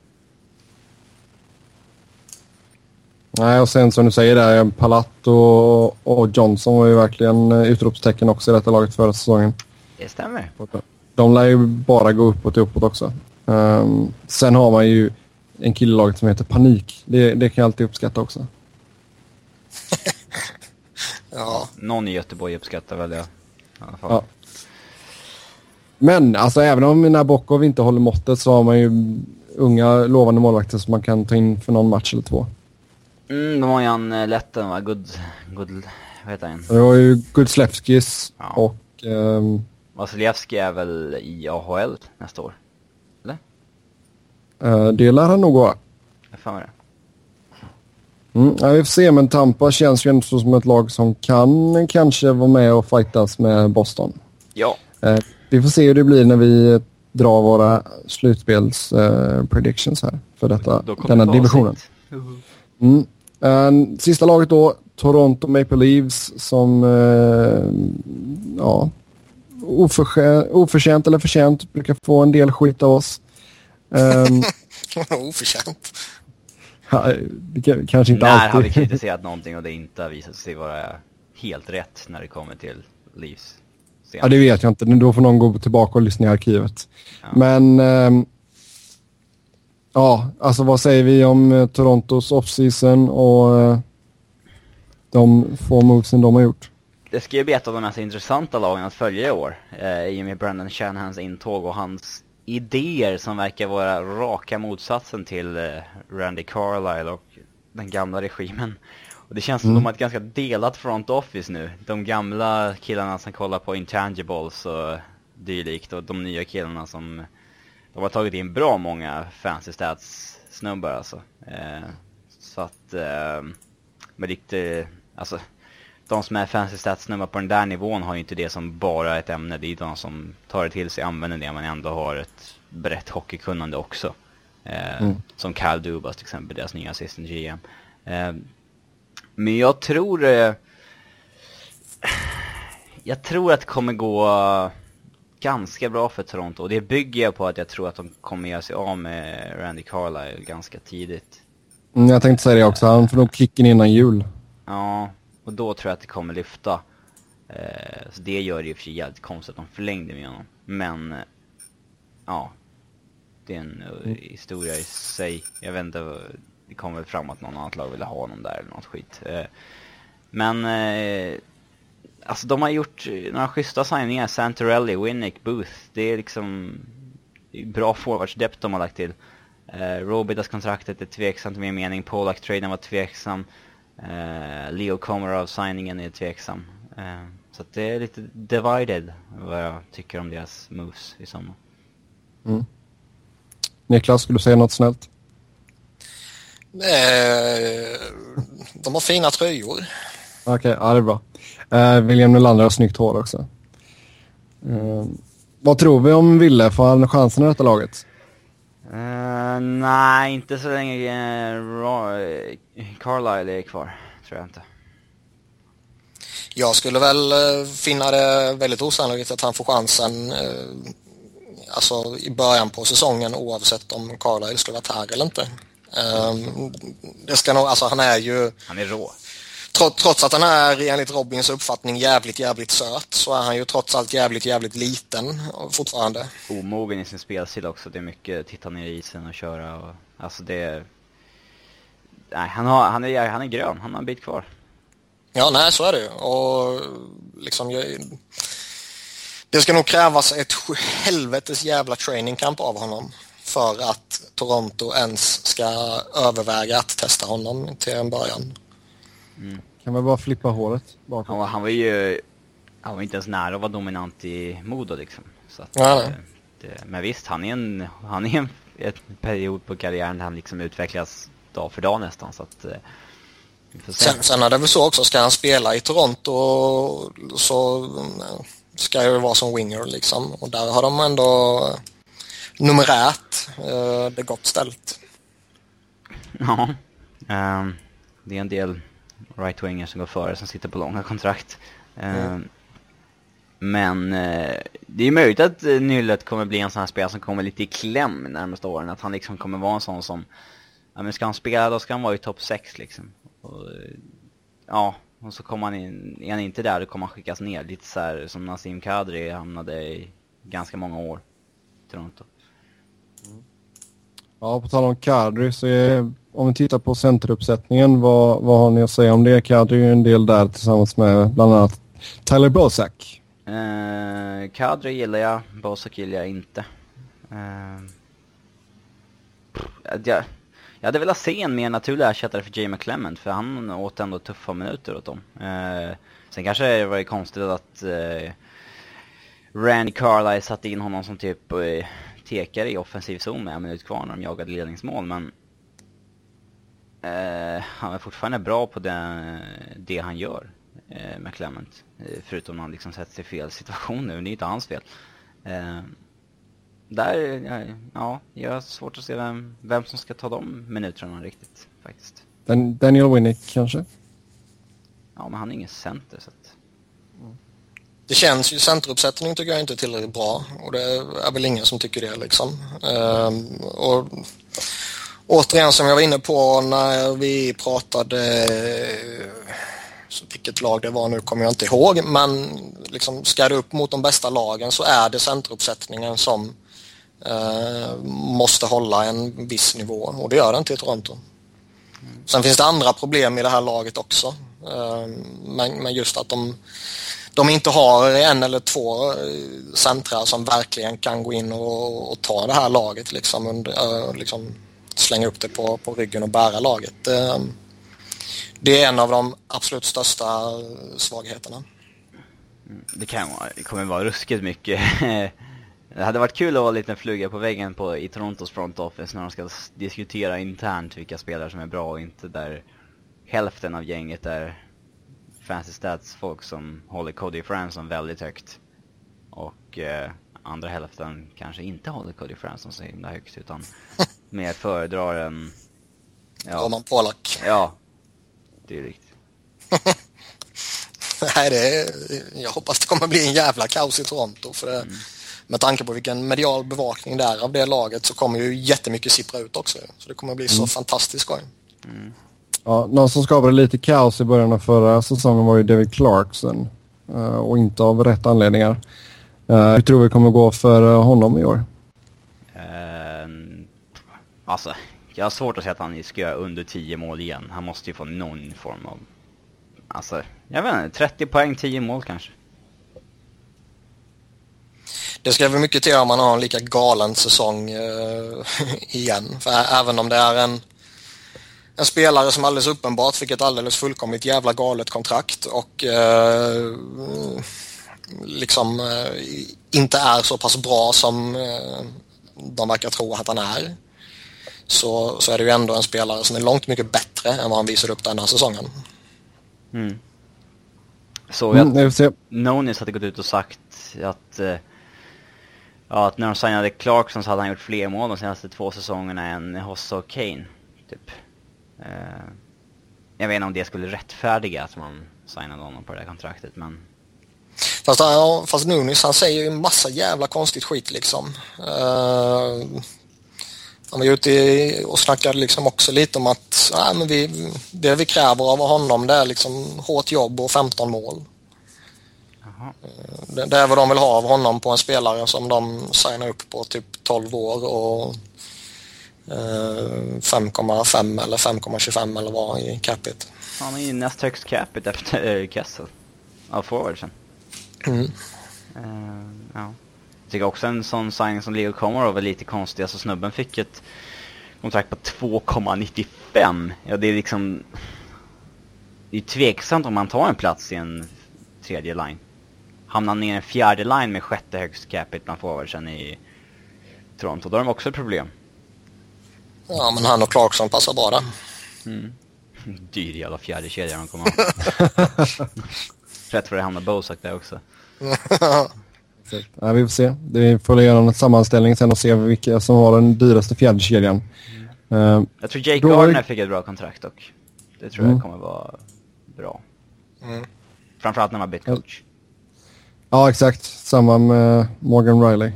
Speaker 1: Nej, och sen som du säger där, Palat och, och Johnson var ju verkligen eh, utropstecken också i detta laget förra säsongen.
Speaker 2: Det stämmer.
Speaker 1: De lär ju bara gå uppåt och uppåt också. Um, sen har man ju en kille laget som heter Panik. Det, det kan jag alltid uppskatta också. [LAUGHS]
Speaker 3: ja.
Speaker 2: Någon i Göteborg uppskattar väl det. Ja.
Speaker 1: Men alltså även om Nabokov inte håller måttet så har man ju unga lovande målvakter som man kan ta in för någon match eller två.
Speaker 2: Mm, de har ju han äh, lätten va? Good, good, vad heter han?
Speaker 1: Det var ju Gudslevskis ja. och... Um,
Speaker 2: Vasilevski är väl i AHL nästa år?
Speaker 1: Uh, det lär han nog vara.
Speaker 2: Fan vad det.
Speaker 1: Mm, ja, vi får se, men Tampa känns ju ändå som ett lag som kan kanske vara med och fightas med Boston.
Speaker 2: Ja.
Speaker 1: Uh, vi får se hur det blir när vi drar våra slutspels uh, predictions här för detta, denna divisionen. Mm. Uh, sista laget då, Toronto Maple Leafs som, ja, oförtjänt eller förtjänt brukar få en del skit av oss.
Speaker 3: Um, [LAUGHS] Oförtjänt.
Speaker 1: Kanske inte
Speaker 2: När
Speaker 1: alltid.
Speaker 2: har vi kritiserat någonting och det inte har visat sig vara helt rätt när det kommer till Leafs?
Speaker 1: Ja, det vet jag inte. Då får någon gå tillbaka och lyssna i arkivet. Ja. Men um, Ja, alltså vad säger vi om eh, Torontos offseason och eh, de få movesen de har gjort?
Speaker 2: Det ska ju bli ett av de mest intressanta lagen att följa i år. Eh, I och med Brandon Shanahans intåg och hans idéer som verkar vara raka motsatsen till eh, Randy Carlisle och den gamla regimen. Och det känns som
Speaker 1: Mm.
Speaker 2: de har ett ganska delat front office nu. De gamla killarna som kollar på intangibles och dylikt och de nya killarna som... De har tagit in bra många fancy stats snubbar alltså. Eh, så att... Eh, men riktigt... Alltså... De som är fancy stats snubbar på den där nivån har ju inte det som bara ett ämne. Det är de som tar det till sig, använder det, men ändå har ett brett hockeykunnande också. Eh,
Speaker 1: Mm.
Speaker 2: Som Cal Dubas till exempel, deras nya assistant GM. Eh, men jag tror... Eh, jag tror att det kommer gå ganska bra för Toronto. Och det bygger jag på att jag tror att de kommer göra sig av med Randy Carlisle ganska tidigt.
Speaker 1: Mm, jag tänkte säga det också, han får nog kicken innan jul.
Speaker 2: Ja, och då tror jag att det kommer lyfta. Eh, så det gör det och för sig jävligt konstigt att de förlängde med honom. Men, eh, ja. Det är en eh, historia i sig. Jag vet inte, det kom väl fram att någon annat lag ville ha honom där eller något skit. Eh, men, eh, alltså de har gjort eh, några schyssta signingar. Santorelli, Winnick, Booth. Det är liksom bra forwardsdepth de har lagt till. Eh, Robidas-kontraktet är tveksamt min mening. Polak-traden var tveksam. Eh, Leo Komarov-signingen är tveksam. Eh, så att det är lite divided vad jag tycker om deras moves i sommar.
Speaker 1: Niklas, skulle du säga något snällt?
Speaker 3: Eh, de har fina tröjor.
Speaker 1: Okej, ja det är bra. Uh, William Nylander har snyggt hår också. Eh, vad tror vi om Ville? Får han chansen i detta laget?
Speaker 2: Eh, nej, inte så länge uh, Carlisle är kvar. Tror jag inte.
Speaker 3: Jag skulle väl eh, finna det väldigt osannolikt att han får chansen eh, alltså i början på säsongen oavsett om Carlisle skulle varit här eller inte. Eh, det ska nog, alltså han är ju,
Speaker 2: Han är rå.
Speaker 3: Tro- trots att han är enligt Robins uppfattning jävligt, jävligt söt så är han ju trots allt jävligt, jävligt liten fortfarande.
Speaker 2: Omogen i sin spelstil också. Det är mycket titta ner i isen och köra och... Alltså det är... Nej, han, har, han, är, han är grön. Han har en bit kvar.
Speaker 3: Ja, nej så är det ju. Och liksom, jag, det ska nog krävas ett helvetes jävla training camp av honom för att Toronto ens ska överväga att testa honom till en början.
Speaker 1: Kan vi bara flippa håret
Speaker 2: Han
Speaker 1: bakom?
Speaker 2: var, han var ju... Han var inte ens nära att vara dominant i Modo liksom. Så att,
Speaker 3: Ja,
Speaker 2: eh, det, men visst, han är en... Han är en ett period på karriären där han liksom utvecklas dag för dag nästan. Så att... eh.
Speaker 3: Sen, sen är det väl så också, ska han spela i Toronto så eh, ska det vara som winger liksom. Och där har de ändå numerärt eh, det gott ställt.
Speaker 2: Ja. Ehm, det är en del right-wingers som går före som sitter på långa kontrakt. Ehm, Men eh, det är möjligt att uh, Nyllet kommer bli en sån här spelare som kommer lite i kläm närmaste åren. Att han liksom kommer vara en sån som, ja men ska han spela då ska han vara i topp 6 liksom. Och, eh, ja, och så kommer han in, är han inte där då kommer han skickas ner. Lite så här som Nassim Kadri hamnade i ganska många år Toronto.
Speaker 1: Ja, på tal om Kadri så är, om vi tittar på centeruppsättningen, vad, vad har ni att säga om det? Kadri är ju en del där tillsammans med bland annat Tyler Bozak.
Speaker 2: Eh, Kadri gillar jag, Bosak gillar jag inte. Eh, jag, jag hade velat se en mer naturlig ersättare för Jamie McClement för han åt ändå tuffa minuter åt dem. Eh, sen kanske det var konstigt att eh, Randy Carlisle satte in honom som typ eh, tekare i offensiv zon med en minut kvar när de jagade ledningsmål men uh, han är fortfarande bra på det, det han gör eh, med Clement. Eh, förutom när han liksom sätter sig i fel situation nu, det är inte hans fel. Eh, där, ja, ja, jag har svårt att se vem, vem som ska ta de minuterna riktigt faktiskt.
Speaker 1: Dan, Daniel Winnick kanske?
Speaker 2: Ja, men han är ingen center så att...
Speaker 3: Det känns ju, centeruppsättningen tycker jag inte är tillräckligt bra och det är väl ingen som tycker det liksom. Ehm, och återigen som jag var inne på när vi pratade, så vilket lag det var nu kommer jag inte ihåg, men liksom ska det upp mot de bästa lagen så är det centeruppsättningen som eh, måste hålla en viss nivå och det gör det inte i Toronto. Sen finns det andra problem i det här laget också. Eh, men, men just att de, de inte har en eller två eh, centra som verkligen kan gå in och, och ta det här laget liksom, under, eh, liksom slänga upp det på, på ryggen och bära laget. Eh, det, är en av de absolut största svagheterna.
Speaker 2: Det, kan det kommer vara ruskigt mycket. [LAUGHS] det hade varit kul att vara en liten fluga på väggen på, i Torontos front office när de ska diskutera internt vilka spelare som är bra och inte där hälften av gänget är fancy stats folk som håller Cody Franson väldigt högt. Och eh, andra hälften kanske inte håller Cody Franson så himla högt utan [LAUGHS] mer föredrar en...
Speaker 3: Ja, Roman Polak.
Speaker 2: Ja, dylikt. [LAUGHS]
Speaker 3: Nej, det är, jag hoppas det kommer bli en jävla kaos i Toronto. För det, mm. Med tanke på vilken medial bevakning det är av det laget så kommer ju jättemycket sippra ut också. Så det kommer bli så mm. fantastiskt skoj. Mm.
Speaker 1: Ja, någon som skapade lite kaos i början av förra säsongen var ju David Clarkson. Uh, och inte av rätt anledningar. Uh, hur tror vi kommer gå för honom i år?
Speaker 2: Uh, alltså, jag har svårt att säga att han ska göra under 10 mål igen. Han måste ju få någon form av... Alltså, jag vet inte, 30 poäng, 10 mål kanske.
Speaker 3: Det ska väl mycket till om man har en lika galen säsong uh, [LAUGHS] igen. För även om det är en, en spelare som alldeles uppenbart fick ett alldeles fullkomligt jävla galet kontrakt och uh, liksom uh, inte är så pass bra som de verkar tro att han är så, så är det ju ändå en spelare som är långt mycket bättre än vad han visade upp den här säsongen.
Speaker 2: Mm. Såg jag mm, att Nonis hade gått ut och sagt att, eh, ja, att när de signade Clarkson så hade han gjort fler mål de senaste två säsongerna än Hossa och Kane. Typ. Eh, jag vet inte om det skulle rättfärdiga att man signade honom på det här kontraktet men...
Speaker 3: Fast, ja, fast Nunis han säger ju massa jävla konstigt skit liksom. Uh, han var ute och snackade liksom också lite om att nej, men vi, det vi kräver av honom det är liksom hårt jobb och 15 mål. Det, det, är vad de vill ha av honom på en spelare som de signar upp på typ 12 år och eh, 5,5 eller 5,25 eller vad i capita.
Speaker 2: Han är ju näst högst capita efter äh, Kessel. Av forwardsen. Mm. Uh, ja. Jag tycker också en sån signing som Leo Komarov var lite konstig. Alltså snubben fick ett kontrakt på 2,95. Ja, det är liksom... Det är tveksamt om man tar en plats i en tredje line. Hamnar ner i en fjärde line med sjätte högst capita bland forwardsen i Toronto, då har de också ett problem.
Speaker 3: Ja, men han och Clarkson passar bara.
Speaker 2: Mm. [LAUGHS] Dyr jävla fjärde kedja de kommer ha. [LAUGHS] Rätt för det hamnar Bosak där också. [LAUGHS]
Speaker 1: Ja, vi får se. Vi får göra en sammanställning sen och se vilka som har den dyraste fjärdekedjan.
Speaker 2: Mm. Uh, jag tror Jake Gardner fick ett bra kontrakt dock. Det tror mm. jag kommer vara bra. Mm. Framförallt när man bytt coach.
Speaker 1: Ja, exakt. Samma med Morgan Riley.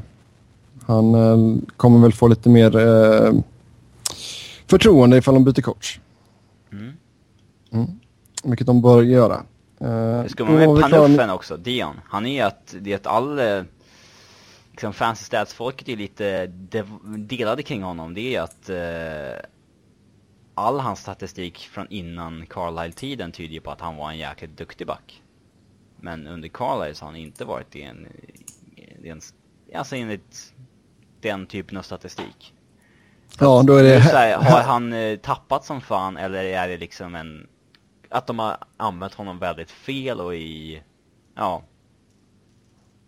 Speaker 1: Han uh, kommer väl få lite mer uh, förtroende ifall de byter coach. Mm. Mm. Vilket de bör göra.
Speaker 2: Uh, ska man med Panuffen också, Dion. Han är att, det är att all, eh, liksom fancy stats-folket är lite delade kring honom. Det är att uh, all hans statistik från innan Carlisle-tiden tyder på att han var en jäkligt duktig back. Men under Carlisle så har han inte varit det en, en alltså enligt den typen av statistik.
Speaker 1: Ja, då är det...
Speaker 2: Här, har han tappat som fan eller är det liksom en att de har använt honom väldigt fel och i, ja.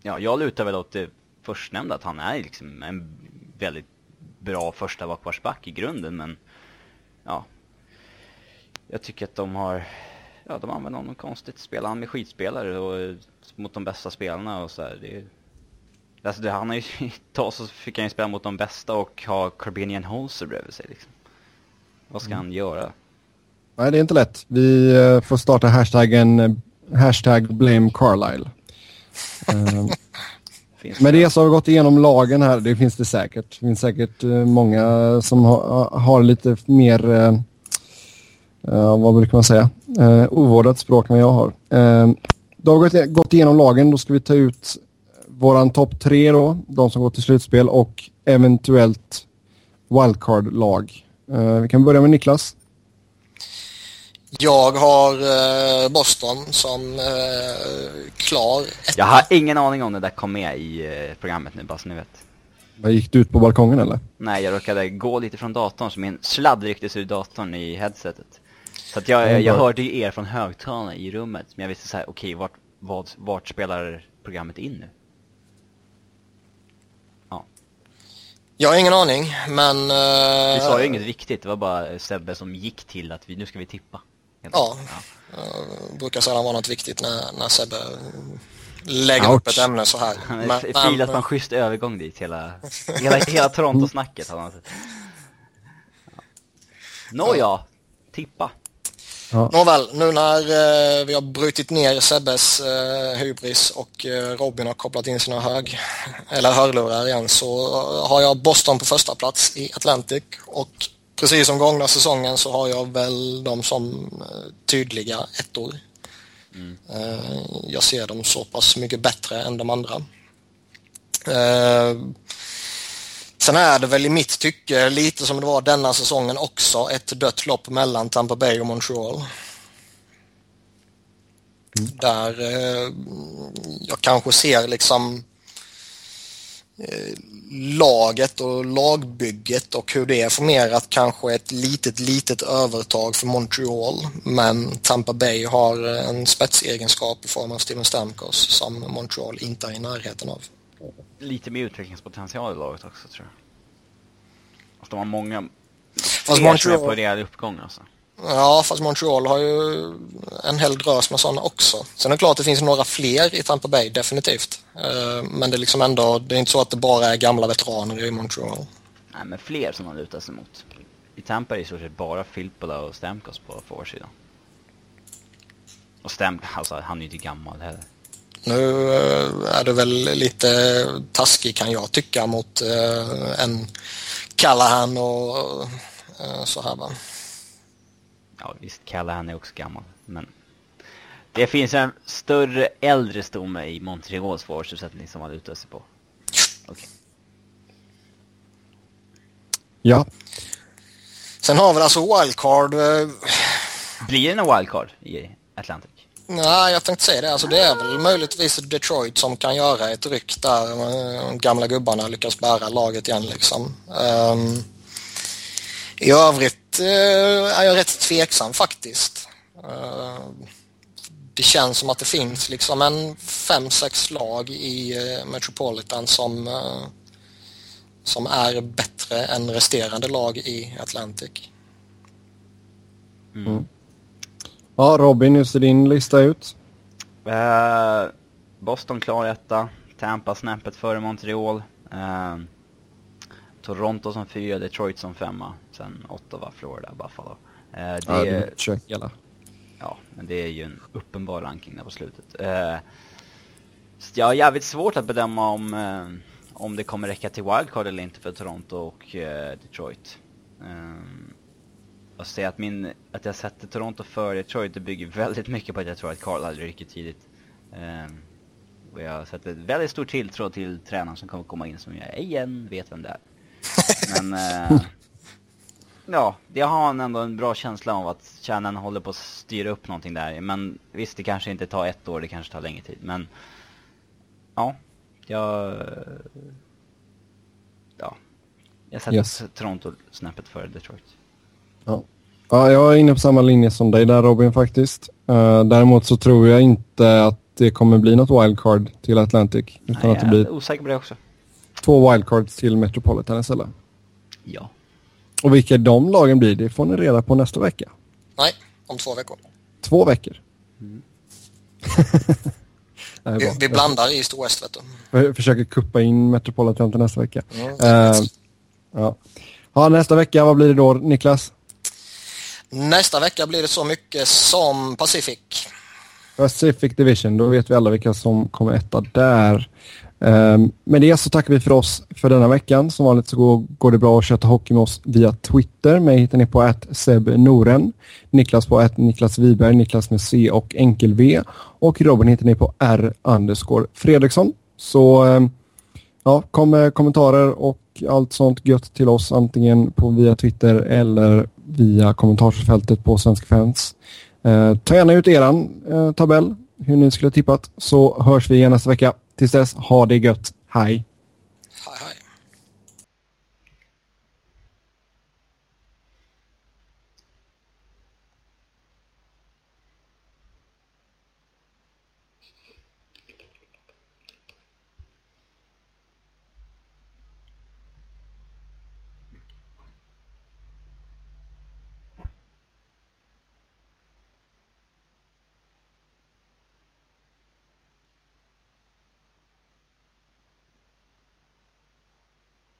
Speaker 2: Ja, jag lutar väl åt det förstnämnda att han är liksom en väldigt bra första bakvarsback i grunden, men ja. Jag tycker att de har, ja de använder honom konstigt. Spelar han med skitspelare och mot de bästa spelarna och så här, det Alltså det, han har ju, [LAUGHS] ta så fick han ju spela mot de bästa och ha Carbinian Holzer bredvid sig liksom. Vad ska mm. han göra?
Speaker 1: Nej, det är inte lätt. Vi uh, får starta hashtaggen uh, hashtag blame Carlisle. [LAUGHS] Uh, med det så har vi gått igenom lagen här. Det finns det säkert. Det finns säkert uh, många som ha, har lite mer, vad brukar man säga, ovårdat språk än jag har. Då har vi gått igenom lagen. Då ska vi ta ut våran topp tre då, de som går till slutspel och eventuellt wildcard-lag. Uh, vi kan börja med Niklas.
Speaker 3: Jag har uh, Boston som uh, klar.
Speaker 2: Jag har ingen aning om det där kom med i programmet nu, bara så ni vet.
Speaker 1: Vad gick du ut på balkongen eller?
Speaker 2: Nej, jag råkade gå lite från datorn så min sladd rycktes ur datorn i headsetet. Så att jag, jag, jag hörde ju er från högtalarna i rummet, men jag visste såhär, okej, okay, vart, vart, vart spelar programmet in nu?
Speaker 3: Ja. Jag har ingen aning, men... Uh...
Speaker 2: Vi sa ju inget viktigt, det var bara Sebbe som gick till att vi, nu ska vi tippa.
Speaker 3: Ja, ja. Uh, brukar sällan vara något viktigt när, när Sebbe lägger Ouch. upp ett ämne så här. [LAUGHS]
Speaker 2: Han men, filat på en schysst övergång dit, hela, hela, hela Toronto-snacket. Ja. [LAUGHS] Nåja, tippa.
Speaker 3: Ja. Nåväl, nu när eh, vi har brutit ner Sebbes eh, hybris och eh, Robin har kopplat in sina hög, eller hörlurar igen så har jag Boston på första plats i Atlantic och precis som gångna säsongen så har jag väl dem som eh, tydliga ettor. Mm. Eh, jag ser dem så pass mycket bättre än de andra. Sen är det väl i mitt tycke lite som det var denna säsongen också ett dött lopp mellan Tampa Bay och Montreal. Mm. Där eh, jag kanske ser liksom eh, laget och lagbygget och hur det är formerat kanske ett litet, litet övertag för Montreal. Men Tampa Bay har en spetsegenskap i form av Steven Stamkos som Montreal inte är i närheten av
Speaker 2: lite mer utvecklingspotential i laget också tror jag. Fast de har många
Speaker 3: fast Montreal...
Speaker 2: på rejäl uppgång alltså.
Speaker 3: Ja, fast Montreal har ju en hel drös med sådana också. Sen är det klart att det finns några fler i Tampa Bay, definitivt. Eh, men det är liksom ändå, det är inte så att det bara är gamla veteraner i Montreal.
Speaker 2: Nej, men fler som man lutar sig mot. I Tampa är det i stort sett bara Filppula och Stamkos på forwardsidan. Och Stamkos, alltså han är ju inte gammal heller.
Speaker 3: Nu eh, är det väl lite taskig kan jag tycka mot eh, en Callahan och eh, så här va.
Speaker 2: Ja visst, Callahan är också gammal. Men det finns en större äldre stomme i Montreals försvarsuppsättning som man lutar sig på. Okay.
Speaker 1: Ja.
Speaker 3: Sen har vi alltså wildcard.
Speaker 2: Blir det en wildcard i Atlantic?
Speaker 3: Nej, jag tänkte säga det. Alltså, det är väl möjligtvis Detroit som kan göra ett ryck där de gamla gubbarna lyckas bära laget igen. Liksom. Um, I övrigt uh, är jag rätt tveksam faktiskt. Uh, det känns som att det finns liksom en fem, sex lag i uh, Metropolitan som, uh, som är bättre än resterande lag i Atlantic.
Speaker 1: Mm. Ja, Robin, hur ser din lista ut?
Speaker 2: Uh, Boston klar etta, Tampa snäppet före Montreal. Uh, Toronto som fyra, Detroit som femma. Sen Ottawa, Florida, Buffalo. Uh,
Speaker 1: det ja, är, det
Speaker 2: Ja, men det är ju en uppenbar ranking där på slutet. Uh, jag har jävligt svårt att bedöma om, om det kommer räcka till wildcard eller inte för Toronto och Detroit. Um, och säga att, min, att jag sätter Toronto för Detroit, det bygger väldigt mycket på att jag tror att Carl hade rycker tidigt. Um, och jag sätter väldigt stor tilltro till tränaren som kommer komma in som jag igen vet vem det är. [LAUGHS] Men uh, ja, det har ändå en bra känsla av att kärnan håller på att styra upp någonting där. Men visst, det kanske inte tar ett år, det kanske tar längre tid. Men ja, jag... Ja, jag sätter yes. Toronto snäppet före Detroit.
Speaker 1: Ja. ja, jag är inne på samma linje som dig där Robin faktiskt. Uh, däremot så tror jag inte att det kommer bli något wildcard till Atlantic.
Speaker 2: Utan Nej, att det blir jag är osäker på det också.
Speaker 1: Två wildcards till Metropolitan istället.
Speaker 2: Ja.
Speaker 1: Och vilka de lagen blir, det får ni reda på nästa vecka.
Speaker 3: Nej, om två veckor.
Speaker 1: Två veckor? Mm. [LAUGHS]
Speaker 3: vi, vi, blandar i West, vet
Speaker 1: du. Jag försöker kuppa in Metropolitan till nästa vecka. Mm, uh, ja. ja, nästa vecka, vad blir det då, Niklas?
Speaker 3: Nästa vecka blir det så mycket som Pacific.
Speaker 1: Pacific Division, då vet vi alla vilka som kommer etta där. Um, med det så tackar vi för oss för denna veckan. Som vanligt så går, går det bra att köta hockey med oss via Twitter. Mig hittar ni på att Seb Noren, Niklas på att Niklas Wiberg, Niklas med C och enkel V och Robin hittar ni på R underscore Fredriksson. Så um, ja, kom med kommentarer och allt sånt gött till oss antingen på via Twitter eller via kommentarsfältet på Svenska fans. Eh, ta gärna ut eran eh, tabell, hur ni skulle ha tippat, så hörs vi igen nästa vecka. Tills dess, ha det gött. Hej!
Speaker 3: Hej, hej.